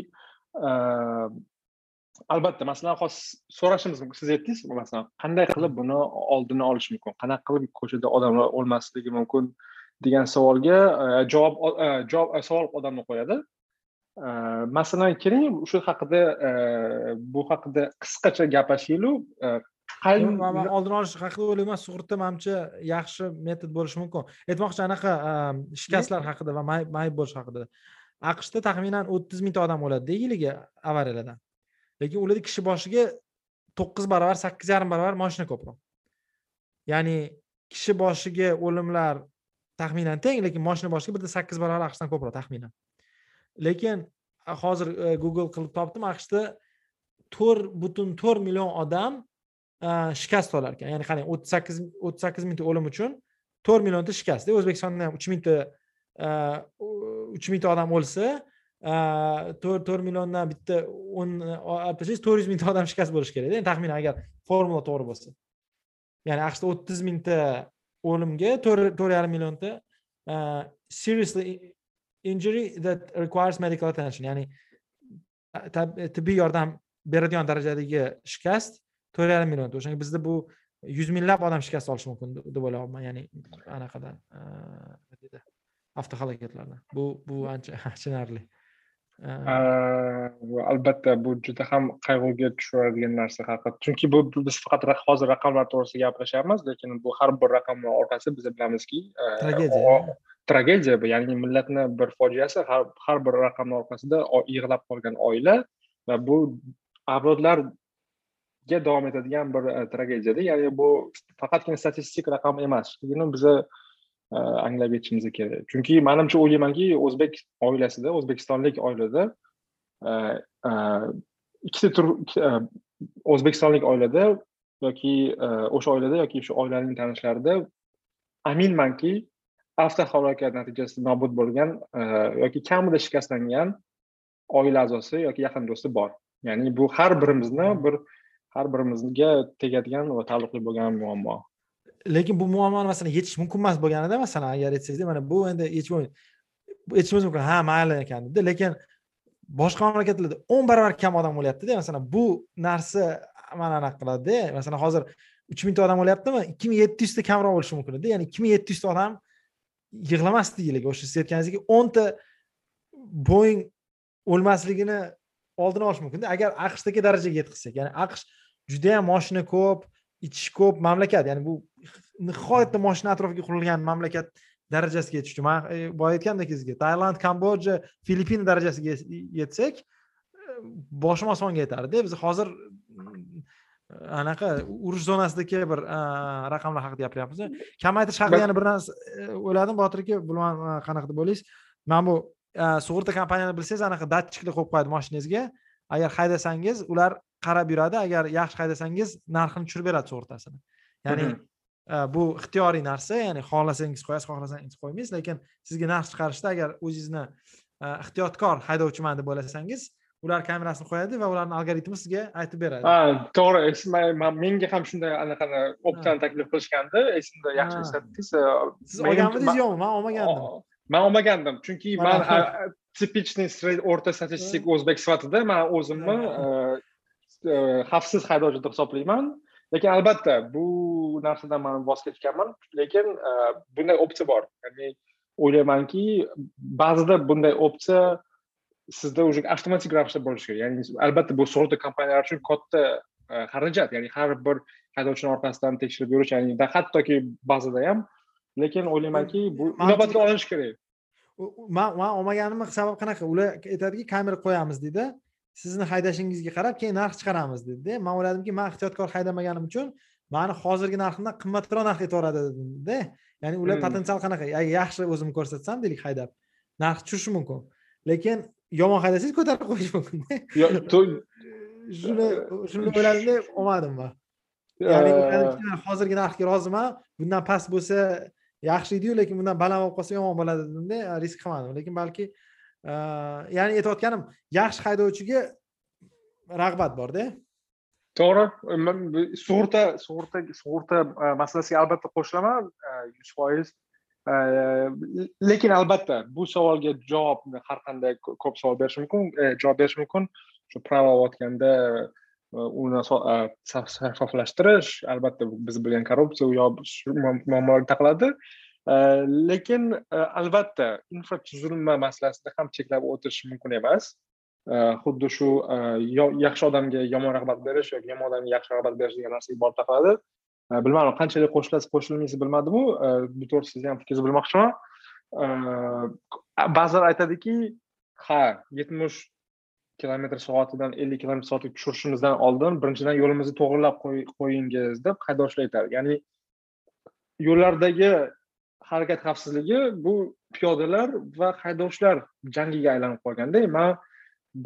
albatta masalan hozir so'rashimiz mumkin. Siz aytdingiz masalan qanday qilib buni oldini olish mumkin? Qanaqa qilib ko'chada odamlar o'lmasligi mumkin degan savolga e, javob e, javob e, savol odamni qo'yadi. Masalan keling shu haqida bu haqida qisqacha gaplashaylik man oldini olish haqida o'ylayman. Sug'urta manimcha yaxshi metod bo'lishi mumkin. Aytmoqchi anaqa shikastlar haqida va mayib bo'lish haqida. Aqshda taxminan o'ttiz mingta odam o'ladida yiliga avariyalardan. Lekin ularda kishi boshiga to'qqiz barobar sakkiz yarim barobar moshina ko'proq. Ya'ni kishi boshiga o'limlar taxminan teng lekin moshina boshiga bitta sakkiz barobar aqshdan ko'proq taxminan. Lekin hozir e, google qilib topdim aqshda to'rt butun to'rt million odam shikast olar ekan. Ya'ni qarang o'ttiz sakkiz o'ttiz sakkiz mingta o'lim uchun to'rt millionta shikastda o'zbekistonda ham uch mingta uch mingta odam o'lsa to'rt to'rt milliondan bitta o'n olib to'rt yuz mingta odam shikast bo'lishi kerakda. Taxminan agar formula to'g'ri bo'lsa. Ya'ni aqshda o'ttiz mingta o'limga to'rt yarim millionta seriously injury that requires medical attention. Ya'ni tibbiy yordam beradigan darajadagi shikast to'rt yarim millionta. O'shanga bizda bu yuz minglab odam shikast olishi mumkin deb o'ylayapman. Ya'ni anaqadan avtohalokatlardan. Bu bu ancha [laughs] achinarli. Albatta bu juda ham qayg'uga tushiradigan narsa haqiqat. Chunki bu biz faqat hozir raqamlar to'g'risida gapirishyapmiz lekin bu har bir raqamni orqasida biz bilamizki tragediya. tragediya bu. Ya'ni millatni bir fojiasi har har bir raqamni orqasida yig'lab qolgan oila va bu avlodlar davom etadigan bir e, tragediyada. Ya'ni bu faqatgina statistik raqam emas. Shuni biza e, anglab yetishimiz kerak chunki manimcha o'ylaymanki o'zbek oilasida o'zbekistonlik oilada e, e, ikkita tur e, o'zbekistonlik oilada yoki o'sha oilada yoki shu oilaning tanishlarida aminmanki avtohalokat natijasida nobud bo'lgan yoki kamida shikastlangan oila a'zosi yoki yaqin do'sti bor. Ya'ni bu har birimizni bir har birimizga tegadigan va taalluqli bo'lgan muammo. Lekin bu muammoni masalan yechish mumkin emas bo'lganida masalan agar aytsangizda mana bu endi yechib yechishimiz mumkin. Ha mayli ekan deydi lekin boshqa mamlakatlarda o'n barobar kam odam o'lyaptida masalan bu narsa mana anaqa qiladida masalan hozir uch mingta odam o'lyaptimi ikki ming yetti yuzta kamroq bo'lishi mumkin ya'ni ikki ming yetti yuzta odam yig'lamasdi yiliga. O'sha siz aytganingizdek o'nta boing o'lmasligini oldini olish mumkinda. Agar aqshdagi darajaga yetkazsak ya'ni aqsh judayam moshina ko'p ichish ko'p mamlakat ya'ni bu nihoyatda moshina atrofiga qurilgan mamlakat darajasiga yetish uchun man e, boya aytgandek sizga tailand kamboja filippin darajasiga yetsak e, boshim osmonga yetardida biz hozir e, anaqa urush zonasidagi bir raqamlar haqida gapiryapmiz kamaytirish haqida yana bir narsa o'yladim. Botir aka bilmadim qanaqa deb o'ylaysiz mana bu sug'urta kompaniyani bilsangiz anaqa datchiklar qo'yib qo'yadi mashinangizga agar haydasangiz ular qarab yuradi agar yaxshi haydasangiz narxini tushirib beradi sug'urtasini ya'ni bu ixtiyoriy narsa ya'ni xohlasangiz qo'yasiz xohlasangiz qo'ymaysiz lekin sizga narx chiqarishda agar o'zingizni ehtiyotkor haydovchiman deb o'ylasangiz ular kamerasini qo'yadi va ularni algoritmi sizga aytib beradi. Ha to'g'ri menga ham shunday anaqani optani taklif qilishgandi esimda yaxshi eslatdingiz siz olganmidingiz yo'qmi? Man olmagandim. Man olmagandim chunki man [laughs] tipичный o'rta statistik o'zbek sifatida man o'zimni xavfsiz haydovchi deb hisoblayman. Lekin albatta bu narsadan man voz kechganman. Lekin bunday opsiya bor. Ya'ni o'ylaymanki ba'zida bunday opsiya sizda уже avtomatik ravishda bo'lishi kerak. Ya'ni albatta bu sug'urta kompaniyalari uchun katta e, xarajat. Ya'ni har bir haydovchini orqasidan tekshirib yurish ya'ni hattoki ba'zida ham. Lekin o'ylaymanki bu inobatga olinishi kerak. Man man olmaganimni sababi qanaqa? Ular aytadiki kamera qo'yamiz deydi sizni haydashingizga qarab keyin narx chiqaramiz dedida man o'yladimki man ehtiyotkor haydamaganim uchun mani hozirgi narximdan qimmatroq narxga aytib dedimda ya'ni ular hmm. potensial qanaqa? Yaxshi o'zimni ko'rsatsam deylik haydab. Narx tushishi mumkin. Lekin yomon haydasangiz ko'tarib qo'yish mumkinda [laughs] shuni shuni o'yladimda olmadim man ya'ni hozirgi narxga roziman bundan past bo'lsa yaxshi ediyu lekin bundan baland bo'lib qolsa yomon bo'ladi dedimda risk qilmadim lekin balki ya'ni aytayotganim yaxshi haydovchiga rag'bat borda to'g'ri. Sug'urta sug'urta sug'urta e, masalasiga albatta qo'shilaman e, yuz foiz. E, lekin albatta bu savolga javob har qanday ko'p savol berish mumkin. Javob berish mumkin. Shu pravo olayotganda uni shaffoflashtirish albatta biz bilgan korrupsiya u yoq muammolarga taqaladi. Э, lekin e, albatta infratuzilma masalasida ham cheklab o'tish mumkin emas. E, xuddi shu e, yaxshi odamga yomon rag'bat berish yoki yomon odamga yaxshi rag'bat berish degan narsaga borib taqaladi. Bilmadim qanchalik qo'shilasiz qo'shilmaysiz bilmadimu. Bu to'g'risida sizni ham fikringizni bilmoqchiman. Ba'zilar aytadiki ha yetmish kilometr soatidan ellik kilometr soatga tushirishimizdan oldin birinchidan yo'limizni to'g'irlab qo'yingiz deb haydovchilar aytadi ya'ni yo'llardagi harakat xavfsizligi bu piyodalar va haydovchilar jangiga aylanib qolganda e, man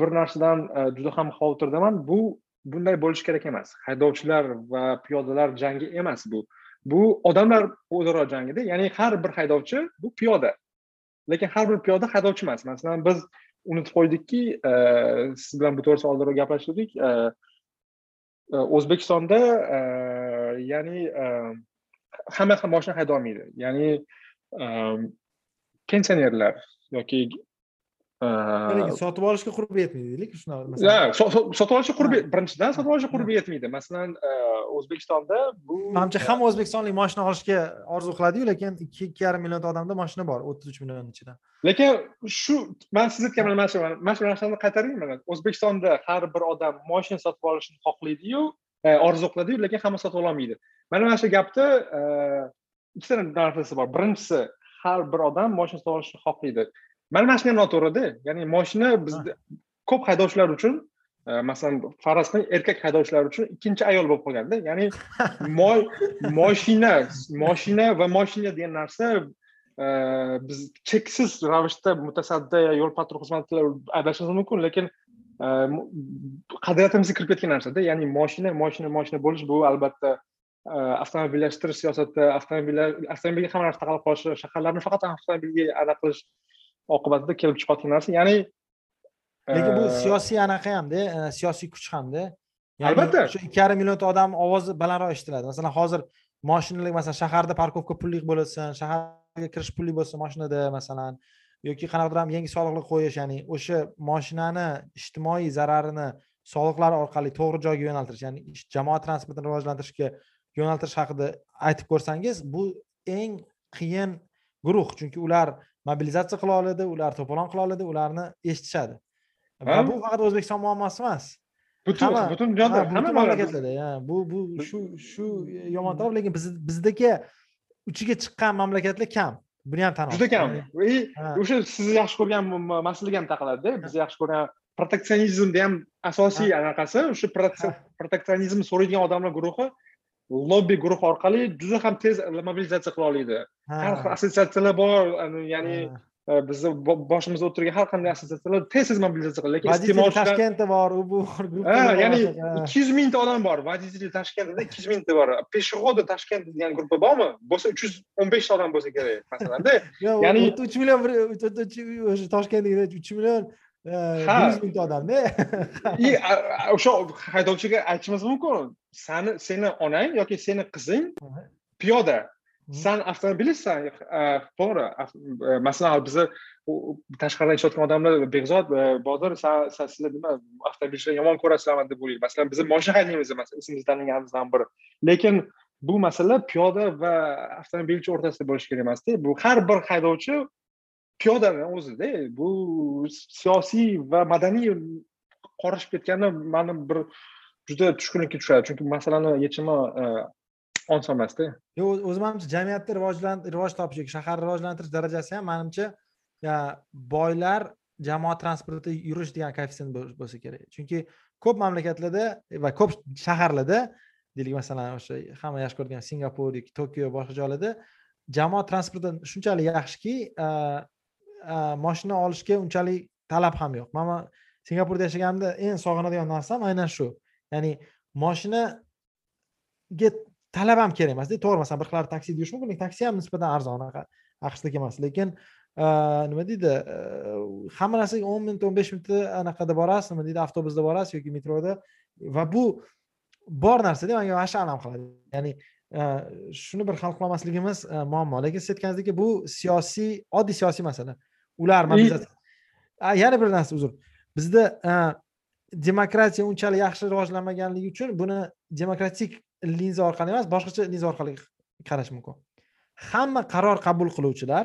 bir narsadan e, juda ham xavotirdaman. Bu bunday bo'lishi kerak emas. Haydovchilar va piyodalar jangi emas bu. Bu odamlar o'zaro jangida ya'ni har bir haydovchi bu piyoda. Lekin har bir piyoda haydovchi emas. Masalan biz unutib qo'ydikki e, siz bilan bu to'g'risida oldinroq gaplashgandik o'zbekistonda ya'ni hamma ham moshina hayda olmaydi ya'ni pensionerlar yoki sotib olishga qurbi yetmaydi deylik shunaqa sotib olishga qurbi birinchidan sotib olishga qurbi yetmaydi. Masalan o'zbekistonda bu manimcha hamma o'zbekistonlik moshina olishga orzu qiladiyu lekin ikki ikki yarim million odamda moshina bor o'ttiz uch million ichida. Lekin shu man siz aytgan mana shu mana shu narsani qaytaring mana. O'zbekistonda har bir odam moshina sotib olishni xohlaydiyu e, orzu qiladiyu lekin hamma sotib ololmaydi mana mana shu gapni e, ikkita narsasi bor. Birinchisi har bir odam moshina sotib olishni xohlaydi. Mana mana shu ham noto'g'rida ya'ni moshina bizda ko'p haydovchilar uchun e, masalan faraz qiling erkak haydovchilar uchun ikkinchi ayol bo'lib qolganda ya'ni [laughs] moshina moshina va moshina degan narsa e, biz cheksiz ravishda mutasaddi yo'l patrul xizmatilar adashishimiz mumkin lekin qadriyatimizga kirib ketgan narsada ya'ni moshina moshina moshina bo'lish bu albatta avtomobillashtirish siyosati avtomobillar avtomobilga hamma narsa taqalib qolishi shaharlarni faqat avtomobilga ada qilish oqibatida kelib chiqayotgan narsa ya'ni lekin bu siyosiy anaqa hamda siyosiy kuch hamda albatta o'sha ikki yarim million odam ovozi balandroq eshitiladi masalan hozir moshinalar masalan shaharda parkovka pullik bo'lsin shaharga kirish pullik bo'lsin moshinada masalan yoki qanaqadir ham yangi soliqlar qo'yish ya'ni o'sha moshinani ijtimoiy zararini soliqlar orqali to'g'ri joyga yo'naltirish ya'ni jamoat transportini rivojlantirishga yo'naltirish haqida aytib ko'rsangiz bu eng qiyin guruh. Chunki ular mobilizatsiya qila oladi ular to'polon qila oladi ularni eshitishadi. Va bu faqat o'zbekiston muammosi emas. Butun butun dunyoda hamma mamlakatlarda bu bu shu shu yomon taraf lekin bizdagi uchiga chiqqan mamlakatlar kam. Buni ham tan juda kam. o'sha sizni yaxshi ko'rgan masalaga ham taqaladida biz yaxshi ko'rgan proteksionizmni ham asosiy anaqasi o'sha proteksionizmni so'raydigan odamlar guruhi lobbi guruh orqali juda ham tez mobilizatsiya qila oladi har xil assotsiatsiyalar bor ya'ni e, bizni boshimizda o'tirgan har qanday assotsiatsiyalar tez tez mobilizatsiya qiladi lekin iste'mol toshkentda bor u bu ya'ni ikki yuz mingta odam bor водитель toshkentda ikki yuz mingta bor. Пешеходы toshkent degan gruppa bormi? Bo'lsa uch yuz o'n beshta odam bo'lsa kerak masalanda. [laughs] Ya'ni uch million toshkentda uch million ha. yuz mingta odamda и o'sha haydovchiga aytishimiz mumkin. Sani seni onang yoki seni qizing piyoda. San avtomobilistsan to'g'ri. Masalan bizni tashqaridan ishlayotgan odamlar behzod bodir sizlar nima avtomobilchilarni yomon ko'rasizlarmi deb o'ylaydi. Masalan biz moshina haydaymiz tanlaganimizdan biri lekin bu masala piyoda va avtomobilchi o'rtasida bo'lishi kerak emasda. Bu har bir haydovchi piyodani o'zida e, bu siyosiy va madaniy qorishib ketgani mani bir juda tushkunlikka tushadi. Chunki masalani yechimi e, oson emasda. Yo'q o'zim manimcha jamiyatni rivojlan rivoj topish yoki shaharni rivojlantirish darajasi ham manimcha boylar jamoat transportida yurish degan koeffitsient bo'lsa kerak. Chunki ko'p mamlakatlarda e, va ko'p shaharlarda deylik masalan o'sha hamma yaxshi ko'rgan singapur yoki tokio boshqa joylarda jamoat transporti shunchalik yaxshiki Э, moshina olishga unchalik talab ham yo'q. Man singapurda yashaganimda eng sog'inadigan narsam aynan shu. Ya'ni moshinaga talab ham kerak emasda. To'g'ri masalan bir xillar taksida yurish mumkin lekin taksi ham nisbatan arzon aqshdagi emas. Lekin e, nima deydi e, hamma narsaga o'n minut o'n besh minutda anaqada borasiz nima deydi avtobusda borasiz yoki metroda. Va bu bor narsada manga вообще alam qiladi. Ya'ni e, shuni bir hal qilolmasligimiz muammo. Lekin siz aytganingizdek bu siyosiy oddiy siyosiy masala. Ular yana bir narsa uzr. Bizda demokratiya unchalik yaxshi rivojlanmaganligi uchun buni demokratik linza orqali emas boshqacha linza orqali qarash mumkin. Hamma qaror qabul qiluvchilar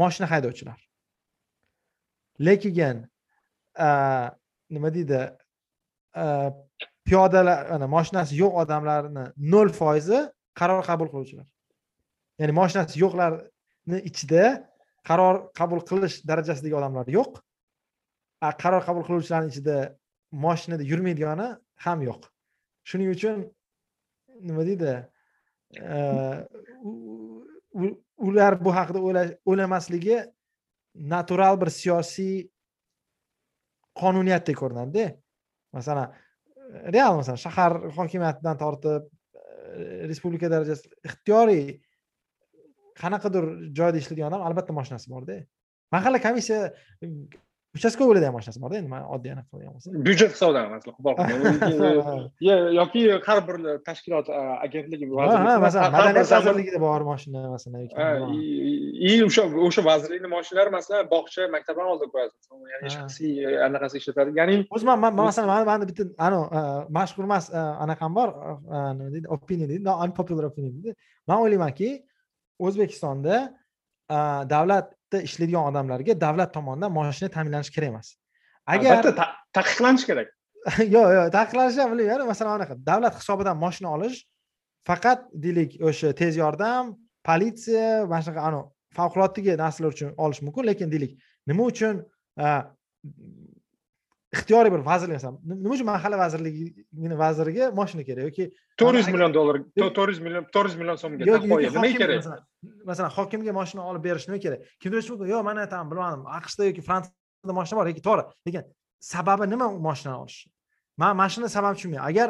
moshina haydovchilar. Lekin nima deydi piyodalar mana moshinasi yo'q odamlarni nol foizi qaror qabul qiluvchilar. Ya'ni moshinasi yo'qlarni ichida qaror qabul qilish darajasidagi odamlar yo'q. Qaror qabul qiluvchilarni ichida moshinada yurmaydigani ham yo'q. Shuning uchun nima deydi? Ular bu haqida o'ylamasligi natural bir siyosiy qonuniyatdek ko'rinadida. Masalan real masalan shahar hokimiyatidan tortib e, respublika darajasida ixtiyoriy qanaqadir joyda ishlaydigan odam albatta moshinasi borda. Mahalla komissiya uchastkovoylarda ham mashinasi borda endi man oddiy anaqa qiladigan bo'lsa. Byudjet hisobidan masalan [laughs] [laughs] yoki har bir tashkilot agentligi ha masalan madaniyat vazirligida bor moshina masalan и o'sha o'sha vazirlikni moshinalari masalan bog'cha maktabdan oldida qo'yasiz. Ya'ni shaxsiy anaqasi ishlatadi. Ya'ni o'zi man masalan mani bitta anavi mashhur emas anaqam bor nima deydi opinion deydi unpopular opinion deydi. Man o'ylaymanki o'zbekistonda davlatda ishlaydigan odamlarga davlat tomonidan moshina ta'minlanishi kerak emas. Agar albatta taqiqlanishi kerak. [laughs] Yo'q yo'q taqiqlanishi ham bilmayman masalan anaqa davlat hisobidan moshina olish faqat deylik o'sha tez yordam politsiya mana shunaqa anavi favqulodda narsalar uchun olish mumkin lekin deylik nima uchun ixtiyoriy bir vazirlik masalan nima uchun mahalla vazirligini vaziriga moshina kerak yoki to'rt yuz million dollar to'rt yuz million to'rt yuz million so'mga nima kerak? masalan hokimga moshina olib berish nima kerak? Kimdir aytishi mumkin yo'q man aytaman bilmadim aqshda yoki fransiyada moshina bor yoki to'g'ri. Lekin sababi nima moshina olish? Man mana shuni sababini tushunmayman agar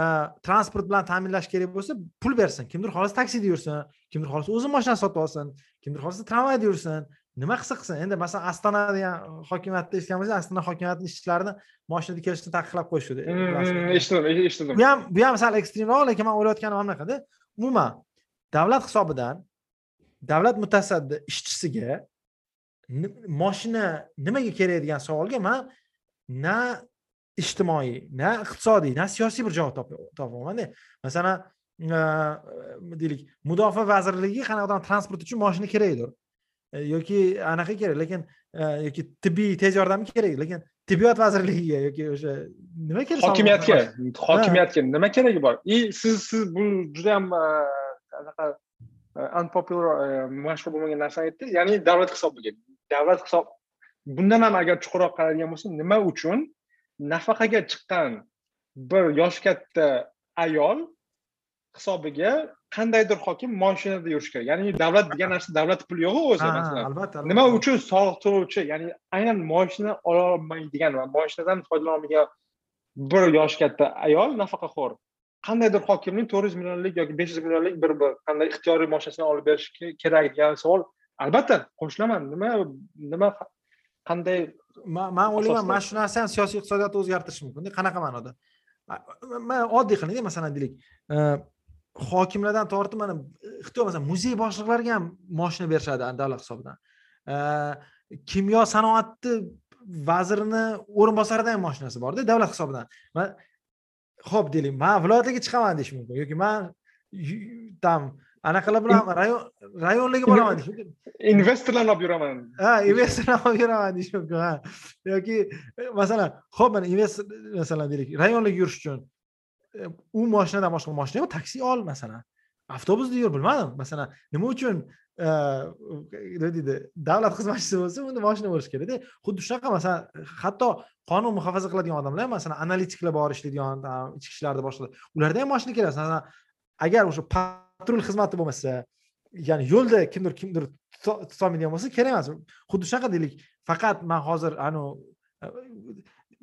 e, transport bilan ta'minlash kerak bo'lsa pul bersin. Kimdir xohlasa taksida yursin kimdir xohlasa o'zi moshinasini sotib olsin kimdir xohlasa tramvayda yursin nima qilsa qilsin endi masalan astana degan hokimiyatda eshitgan bo'lsangiz astana hokimiyatini ishchilarini moshinada kelishni taqiqlab qo'yishdi eshitdim eshitdim. Bu ham bu ham sal ekstremroq lekin man o'ylayotganim anaqada. Umuman davlat hisobidan davlat mutasaddi ishchisiga moshina nimaga kerak degan savolga man na ijtimoiy na iqtisodiy na siyosiy bir javob topolmanda masalan deylik mudofaa vazirligi qanaqadir transport uchun moshina kerakdir. E, yoki anaqa kerak lekin e, yoki tibbiy tez yordam kerak lekin tibbiyot vazirligiga yoki o'sha nima kerak hokimiyatga hokimiyatga nima keragi bor? И siz siz bu judayam e, anaqa unpopular mashhur bo'lmagan narsani aytdingiz ya'ni davlat hisobiga davlat hisob bundan ham agar chuqurroq qaraydigan bo'lsak nima uchun nafaqaga chiqqan bir yoshi katta ayol hisobiga qandaydir hokim moshinada yurishi kerak. Ya'ni davlat degan narsa davlat puli yo'q o'zi masalan. albatta nima uchun soliq to'lovchi ya'ni aynan moshina ololmaydigan va moshinadan foydalanolmagan bir yoshi katta ayol nafaqaxo'r qandaydir hokimning to'rt yuz millionlik yoki besh yuz millionlik bir bir qanday ixtiyoriy moshinasini olib berish kerak degan savol albatta qo'shilaman. Nima nima qanday man o'ylayman mana shu narsa ham siyosiy iqtisodiyotni o'zgartirishi mumkinda. Qanaqa ma'noda? Man oddiy qilaylik masalan deylik hokimlardan tortib mana ixtiyor masalan muzey boshliqlariga ham moshina berishadi davlat hisobidan. Kimyo sanoati vazirini o'rinbosarida ham moshinasi borda davlat hisobidan. Ho'p deylik man viloyatlarga chiqaman deyish mumkin yoki man там anaqalar bilan rayon rayonlarga boraman deyish mumkin. investorlarni olib yuraman. Ha investorni olib yuraman deyish mumkin ha. Yoki masalan ho'p mana investor masalan deylik rayonlarga yurish uchun u moshinadan boshqa moshina yo'q taksi ol masalan. Avtobusda yur bilmadim. Masalan nima uchun e, nima deydi davlat xizmatchisi bo'lsa unda moshina bo'lishi kerakda xuddi shunaqa masalan hatto qonun muhofaza qiladigan odamlar masalan analitiklar bor ishlaydigan ichki ishlarda boshqalar ularda ham moshina kerak masalan agar o'sha patrul xizmati bo'lmasa ya'ni yo'lda kimdir kimdir tutolmaydigan bo'lsa kerak emas. Xuddi shunaqa deylik faqat man hozir anavi e,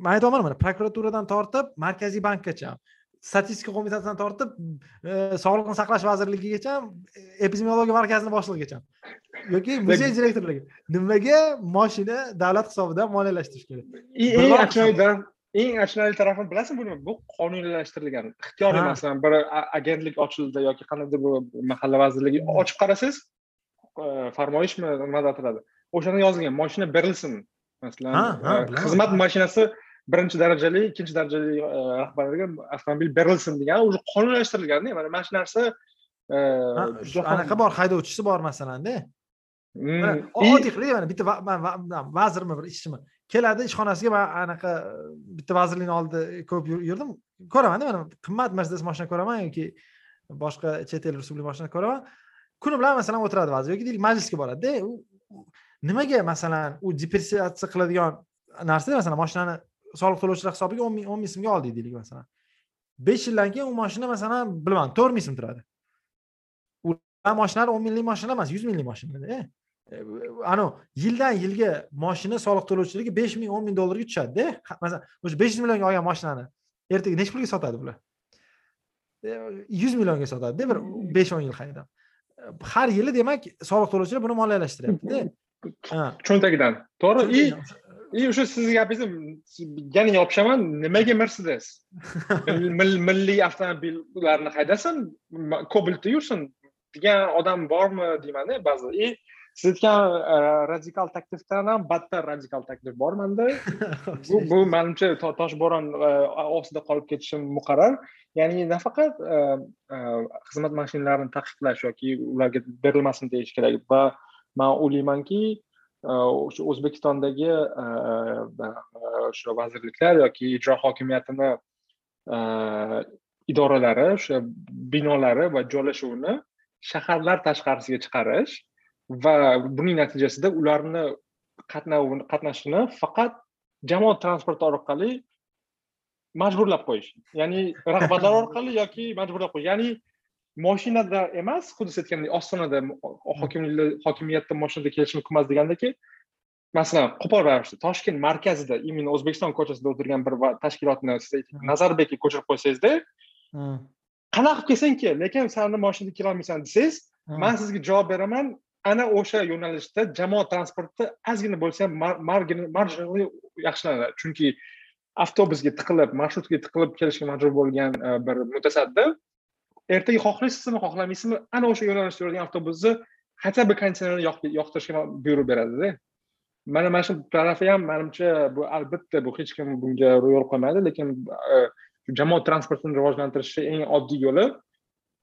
man aytyapman mana prokuraturadan tortib markaziy bankgacha statistika qo'mitasidan tortib e, sog'liqni saqlash vazirligigacha epidemiologiya markazini boshlig'igacha yoki muzey direktorligi. Nimaga moshina davlat hisobidan moliyalashtirish kerak? Eng ajoyib eng achinarli tarafini bilasizmi buni bu qonuniylashtirilgan ixtiyoriy masalan bir agentlik ochildi yoki qandaydir bir mahalla vazirligi ochib qarasangiz e, farmoyishmi nimada turadi o'shanda yozilgan moshina berilsin masalan e, xizmat mashinasi birinchi darajali ikkinchi darajali e, rahbarlarga avtomobil berilsin degan уже qonuniylashtirilganda mana mana shu narsa anaqa bor haydovchisi bor masalanda hmm. oddiy qilaylik mana bitta vazirmi bir ishchimi? Keladi ishxonasiga man anaqa bitta vazirlikni oldida ko'p yurdim. Ko'ramanda mana qimmat mercedes moshina ko'raman yoki boshqa chet el rusumli moshina ko'raman. Kuni bilan masalan o'tiradi vazir yoki deylik majlisga boradida nimaga masalan u depressiatsiya qiladigan narsa masalan moshinani soliq to'lovchilar hisobiga o'n ming o'n ming so'mga oldik deylik masalan. Besh yildan keyin u moshina masalan bilmadim to'rt ming so'm turadi. Ular moshinalar o'n minglik moshina emas yuz minglik moshinada anavi yildan yilga moshina soliq to'lovchiligi besh ming o'n ming dollarga tushadida masalan o'sha besh yuz millionga olgan moshinani ertaga nechi pulga sotadi bular? Yuz millionga sotadida bir besh o'n yil haydab har yili demak soliq to'lovchilar buni moliyalashtiryaptida cho'ntagidan. To'g'ri и o'sha sizni gapingizni yana yopishaman nimaga mercedes. [laughs] Milliy avtomobillarni haydasin kobaltda yursin degan odam bormi deymanda ba'zida и siz aytgan e, radikal taklifdan ham battar radikal taklif bor manda [laughs] bu bu manimcha toshbo'ron e, ostida qolib ketishi muqarrar. Ya'ni nafaqat e, xizmat mashinalarini taqiqlash yoki ularga berilmasin deyish kerak. Va man o'ylaymanki o'sha o'zbekistondagi e, e, o'sha vazirliklar yoki ijro hokimiyatini e, idoralari o'sha binolari va joylashuvini shaharlar tashqarisiga chiqarish va buning natijasida ularni qatnovini qatnashini faqat jamoat transporti orqali majburlab qo'yish ya'ni rag'batlar orqali yoki majburlab qo'yish ya'ni moshinada emas xuddi siz aytgandek ostonada hokimiyatda moshinada kelish mumkin emas degandaki masalan qo'pol ravishda toshkent markazida именно o'zbekiston ko'chasida o'tirgan bir tashkilotni siz nazarbekka ko'chirib qo'ysangizda qanaqa qilib kelsan kel lekin sani moshinada kelolmaysan desangiz man sizga javob beraman ana o'sha yo'nalishda jamoat transporti ozgina bo'lsa ham marjinally yaxshilanadi. Chunki avtobusga tiqilib marshrutka tiqilib kelishga majbur bo'lgan e, bir mutasaddi ertaga xohlaysizmi xohlamaysizmi ana o'sha yo'nalishda yuradigan avtobusni хотя бы konditsionerni yoqtirishga buyruq beradida. Mana mana shu tarafi ham manimcha bu albatta bu hech kim bunga yo'l qo'ymaydi lekin e, jamoat transportini rivojlantirishni eng oddiy yo'li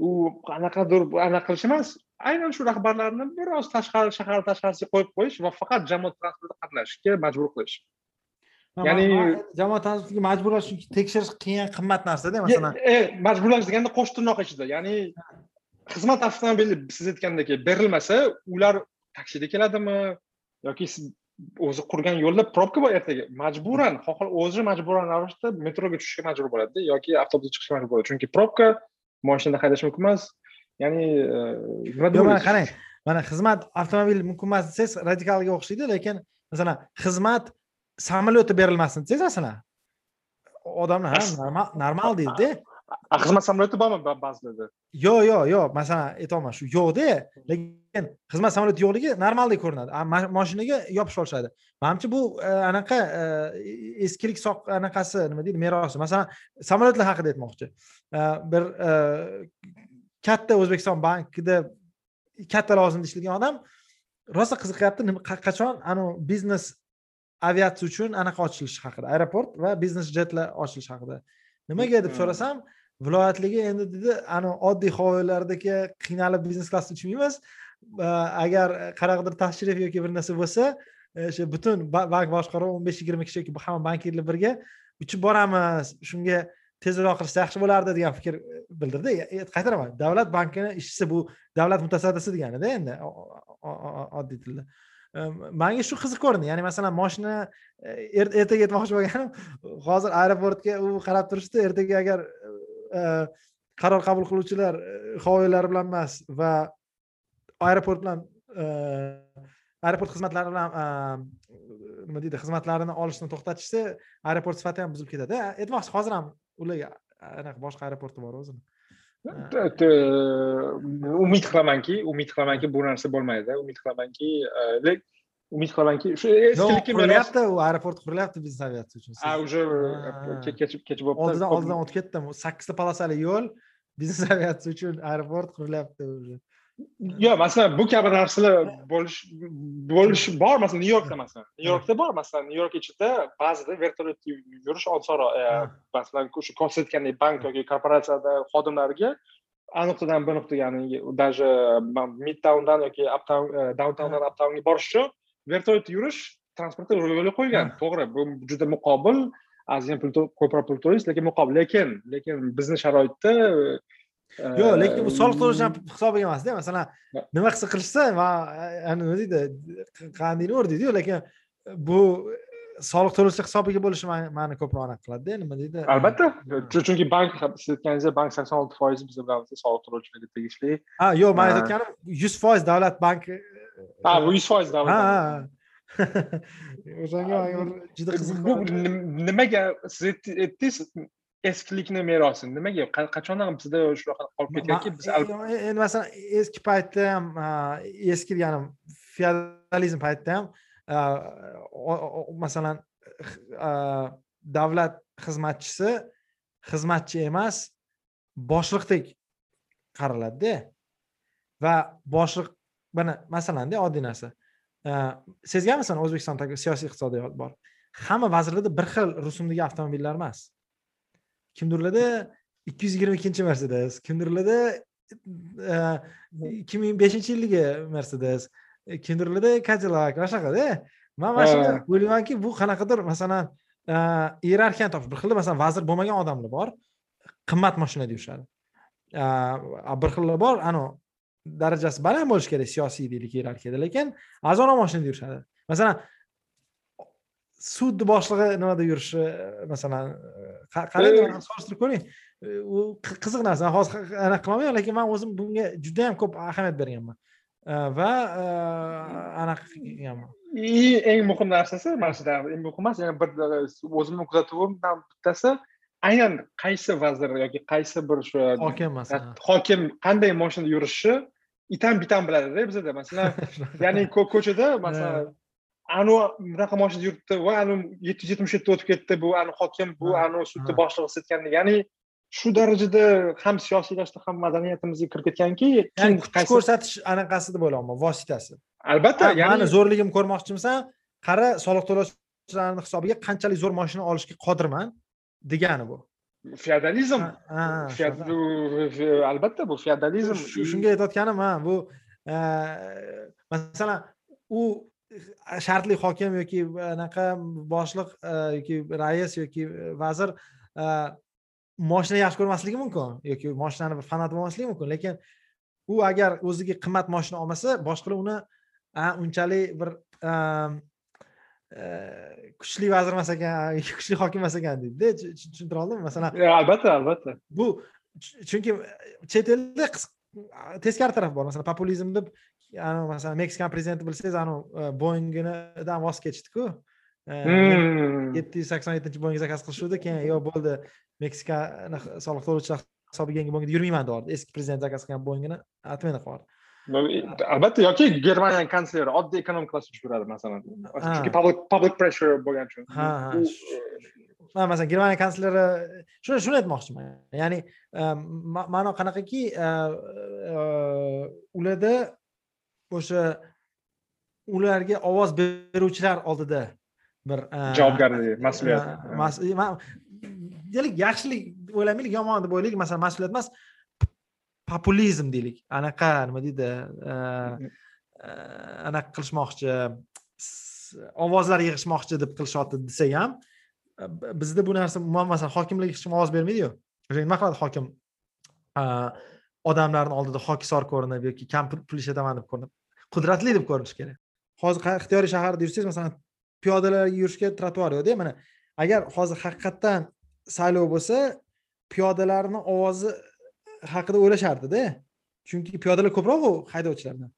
u qanaqadir anaqa qilish emas aynan shu rahbarlarni biroz tashqari shahar tashqarisiga qo'yib qo'yish va faqat jamoat transportida qatnashishga majbur qilish. Ya'ni jamoat transportiga majburlash chunki tekshirish qiyin qimmat narsada masalan. E, majburlash deganda qo'sh tirnoq ichida. Ya'ni xizmat avtomobili siz aytgandek berilmasa ular taksida keladimi? Yoki o'zi qurgan yo'lda probka bor ertaga. Majburan o'zi majburan ravishda metroga tushishga majbur bo'ladida yoki avtobusga chiqishga majbur bo'ladi. Chunki probka moshinada haydash mumkin emas. Ya'ni e, nima mana qarang mana xizmat avtomobil mumkin emas desangiz radikalga o'xshaydi lekin masalan xizmat samolyoti berilmasin. Desangiz masalan odamlar ha normal deydida xizmat samolyoti bormi ba'zilarda yo'q yo'q yo'q masalan aytyapman shu yo'qda lekin xizmat samolyoti yo'qligi normaldek ko'rinadi. Moshinaga yopishib olishadi. Manimcha bu e, anaqa e, eskilik anaqasi nima deydi merosi masalan samolyotlar haqida aytmoqchi. Bir katta o'zbekiston bankida katta lavozimda ishlagan odam rosa qiziqyapti qachon anavi biznes aviatsiya uchun anaqa ochilishi haqida aeroport va biznes jetlar ochilishi haqida. Nimaga deb so'rasam viloyatligi endi dedi ani oddiy hovlilardagi qiynalib biznes klassda uchmaymiz agar qanaqadir tashrif yoki bir narsa bo'lsa o'sha butun bank boshqaruvi o'n besh yigirma kishi yoki hamma bankirlar birga uchib boramiz. Shunga tezroq qilishsa yaxshi bo'lardi degan fikr bildirdi. Qaytaraman. Davlat bankini ishchisi bu davlat mutasaddisi deganida endi oddiy tilda manga shu qiziq ko'rindi. Ya'ni masalan moshina e, er, ertaga aytmoqchi bo'lganim hozir aeroportga u qarab turishdi. Ertaga agar e, qaror qabul qiluvchilar e, hovlilari bilan emas va aeroport bilan aeroport xizmatlari bilan nima deydi xizmatlarini olishni to'xtatishsa aeroport sifati ham buzilib ketadi. Aytmoqchi hozir ham ularga anaqa boshqa aeroporti bor o'zini. Umid qilamanki umid qilamanki bu narsa bo'lmaydi. Umid qilamanki umid qilamanki shu eskilikka qurilyapti u aeroport qurilyapti biznes aviatsiya uchun. A уже kechib kechib bo'libdi. Oldidan oldidan o'tib ketdim. Sakkizta polosali yo'l. Biznes aviatsiya uchun aeroport qurilyapti уже yo'q masalan bu kabi narsalar bo'lish bo'lish bor masalan nyu yorkda masalan. Nyu yorkda bor masalan nyu york ichida ba'zida vertolyotda yurish osonroq masalan o'sha ko'rsatgandek bank yoki korporatsiyada xodimlariga a nuqtadan b nuqtaga ya'ni даже midtowndan yoki uptown downtowndan uptownga borish uchun vertolyotda yurish transportda yo'lga qo'yilgan to'g'ri bu juda muqobil ozgina pul ko'proq pul to'laysiz lekin muqobil. Lekin lekin bizni sharoitda yo'q lekin bu soliq to'lashni hisobiga emasda masalan nima qilsa qilishsa nima deydi qandayni deydiyu lekin bu soliq to'lashni hisobiga bo'lishi mani ko'proq anaqa qiladida nima deydi? Albatta. Chunki bank siz aytganingizdek bank sakson olti foizi biz bilamizda soliq to'lovchilarga tegishli. Ha yo'q man aytayotganim yuz foiz davlat banki ha bu yuz foiz davlat ha [laughs] o'shanga juda qiziq bu nimaga siz aytdingiz eskilikni merosi nimaga qachondan bizda shunaqa qolib ketganki biz endi masalan eski paytda ham eski deganim feodalizm paytida ham masalan davlat xizmatchisi xizmatchi emas boshliqdek qaraladida. Va boshliq mana masalanda oddiy narsa. Sezganmisan o'zbekistondagi siyosiy iqtisodiyot bor? Hamma vazirlarda bir xil rusumdagi avtomobillar emas kimdirlarda ikki yuz yigirma ikkinchi mercedes. Kimdirlarda e, ikki ming beshinchi yildagi mercedes. E, kimdirlarda cadillac. Mana shunaqada man mana shunda o'ylaymanki bu qanaqadir masalan e, iyerarxiyani topish. Bir xilda masalan vazir bo'lmagan odamlar bor. Qimmat mashina deyishadi. Bir xillar bor anavi darajasi baland bo'lishi kerak siyosiy deylik iyerarxiyada lekin arzonroq mashina deyishadi. Masalan sudni boshlig'i nimada yurishi masalan qarang solishtirib ko'ring. U qiziq narsa hozir anaqa qilolmayman lekin man o'zim bunga juda yam ko'p ahamiyat berganman. Va anaqa qilganman. Eng muhim narsasi mana shu eng muhim emas yana bir o'zimni kuzatuvimdan bittasi aynan qaysi vazir yoki qaysi bir shu hokim masalan. Hokim qanday mashinada yurishi itam bitam biladida bizada masalan. [laughs] Ya'ni ko'chada masalan anavi bunaqa mashina yuribdi. Va anavi yetti yuz yetmish yetti o'tib ketdi. Bu anavi hokim bu anavi sudni boshlig'i setgan ya'ni shu darajada ham siyosiylashdi ham madaniyatimizga kirib ketganki kuch ko'rsatish anaqasi deb o'ylayapman vositasi. Albatta mani zo'rligimni ko'rmoqchimisan qara soliq to'lovchilarni hisobiga qanchalik zo'r mashina olishga qodirman degani bu. Feodalizm. Albatta bu feodalizm. Shunga aytayotganim ha bu masalan u shartli hokim yoki anaqa boshliq e, yoki rais yoki e, vazir e, moshina yaxshi ko'rmasligi mumkin yoki moshinani bir fanati bo'lmasligi mumkin. Lekin u agar o'ziga qimmat moshina olmasa boshqalar uni unchalik bir kuchli vazir emas ekan kuchli hokim emas ekan deydida tushuntira oldimmi masalan? Albatta albatta. Bu chunki chet elda teskari taraf bor. Masalan populizm deb masalan meksikan prezidenti bilsangiz anavi boingidan voz kechdiku. Hmm. yetti yuz sakson yettinchi boing zakaz qilishuvdi keyin yo'q bo'ldi meksikani soliq to'lovchilar hisobiga yangi boingda yurmayman deyordi eski prezident zakaz qilgan boingini отмена qilyapti albatta yoki germaniyani kansleri oddiy ekonomikalar uchib yuradi masalan. Chunki public pressure bo'lgani uchun. Ha ha. Masalan germaniya kansleri shuni shuni aytmoqchiman. Ya'ni ma'no qanaqaki ularda o'sha ularga ovoz beruvchilar oldida bir javobgarlik mas'uliyat. deylik yaxshilik o'ylamaylik yomon deb o'ylaylik masalan mas'uliyat emas populizm deylik. Anaqa nima deydi anaqa qilishmoqchi ovozlar yig'ishmoqchi deb qilishyapti desak ham bizda bu narsa umuman masalan hokimlik hech kim ovoz bermaydiyu. O'sha nima qiladi hokim odamlarni oldida hokisor ko'rinib yoki kam pul ishlataman deb ko'rinib qudratli deb ko'rinishi kerak. Hozir ixtiyoriy shaharda yursangiz masalan piyodalarga yurishga trotuar yo'qda mana agar hozir haqiqatdan saylov bo'lsa piyodalarni ovozi haqida o'ylashardida. Chunki piyodalar ko'proq haydovchilardan.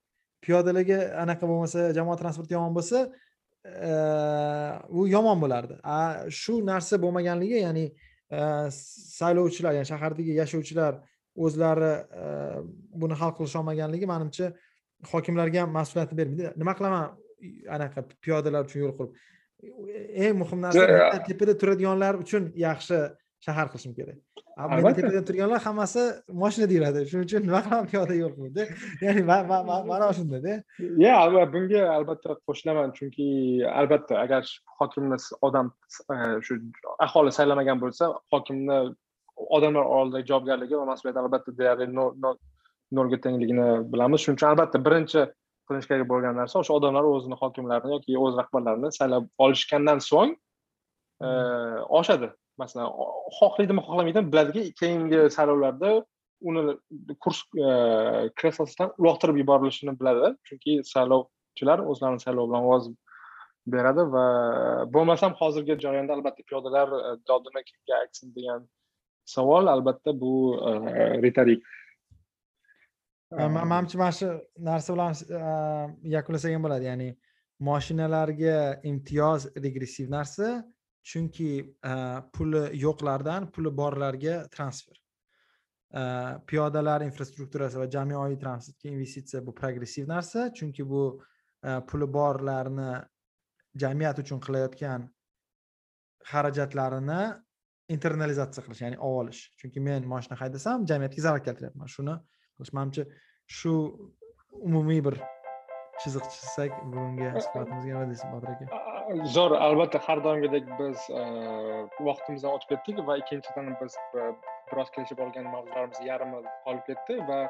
Piyodalarga anaqa bo'lmasa jamoat transporti yomon bo'lsa u yomon bo'lardi. Shu narsa bo'lmaganligi ya'ni saylovchilar ya'ni shahardagi yashovchilar o'zlari buni hal qilisholmaganligi manimcha hokimlarga ham mas'uliyatni bermaydi. Nima qilaman? Anaqa piyodalar uchun yo'l qurib. Eng muhim narsa tepada turadiganlar uchun yaxshi shahar qilishim kerak. Meni tepada turganlar hammasi moshinada yuradi shuning uchun nima qilaman piyoda yo'l qilibdi ya'ni ma'no shundada ya bunga albatta qo'shilaman. Chunki albatta agar hokimni odam shu aholi saylamagan bo'lsa hokimni odamlar oldidagi javobgarligi va mas'uliyati albatta deyarli nolga tengligini bilamiz. Shuning uchun albatta birinchi qilinish kerak bo'lgan narsa o'sha odamlar o'zini hokimlarini yoki o'z rahbarlarini saylab olishgandan so'ng e, oshadi. Masalan xohlaydimi xohlamaydimi biladiki keyingi saylovlarda uni kurs e, kreslosidan uloqtirib yuborilishini biladi. Chunki saylovchilar o'zlarini saylovi bilan ovoz beradi va bo'lmasam hozirgi jarayonda albatta piyodalar e, dodini kimga aytsin degan savol albatta bu e, retorik e, manimcha mana shu narsa bilan e, yakunlasak ham bo'ladi. Ya'ni moshinalarga imtiyoz regressiv narsa chunki puli yo'qlardan puli borlarga transfer. Piyodalar infrastrukturasi va jamoaviy transportga investitsiya bu progressiv narsa chunki bu puli borlarni jamiyat uchun qilayotgan xarajatlarini internalizatsiya qilish ya'ni olib olish chunki men mashina haydasam jamiyatga zarar keltiryapman. Shuni qilish manimcha shu umumiy bir chiziq chizsak bugungi suhbatimizga nima deysiz botir aka? Zo'r albatta har doimgidek biz e, vaqtimizdan o'tib ketdik va ikkinchidan biz e, biroz kelishib olgan mavzularimiz yarmi qolib ketdi va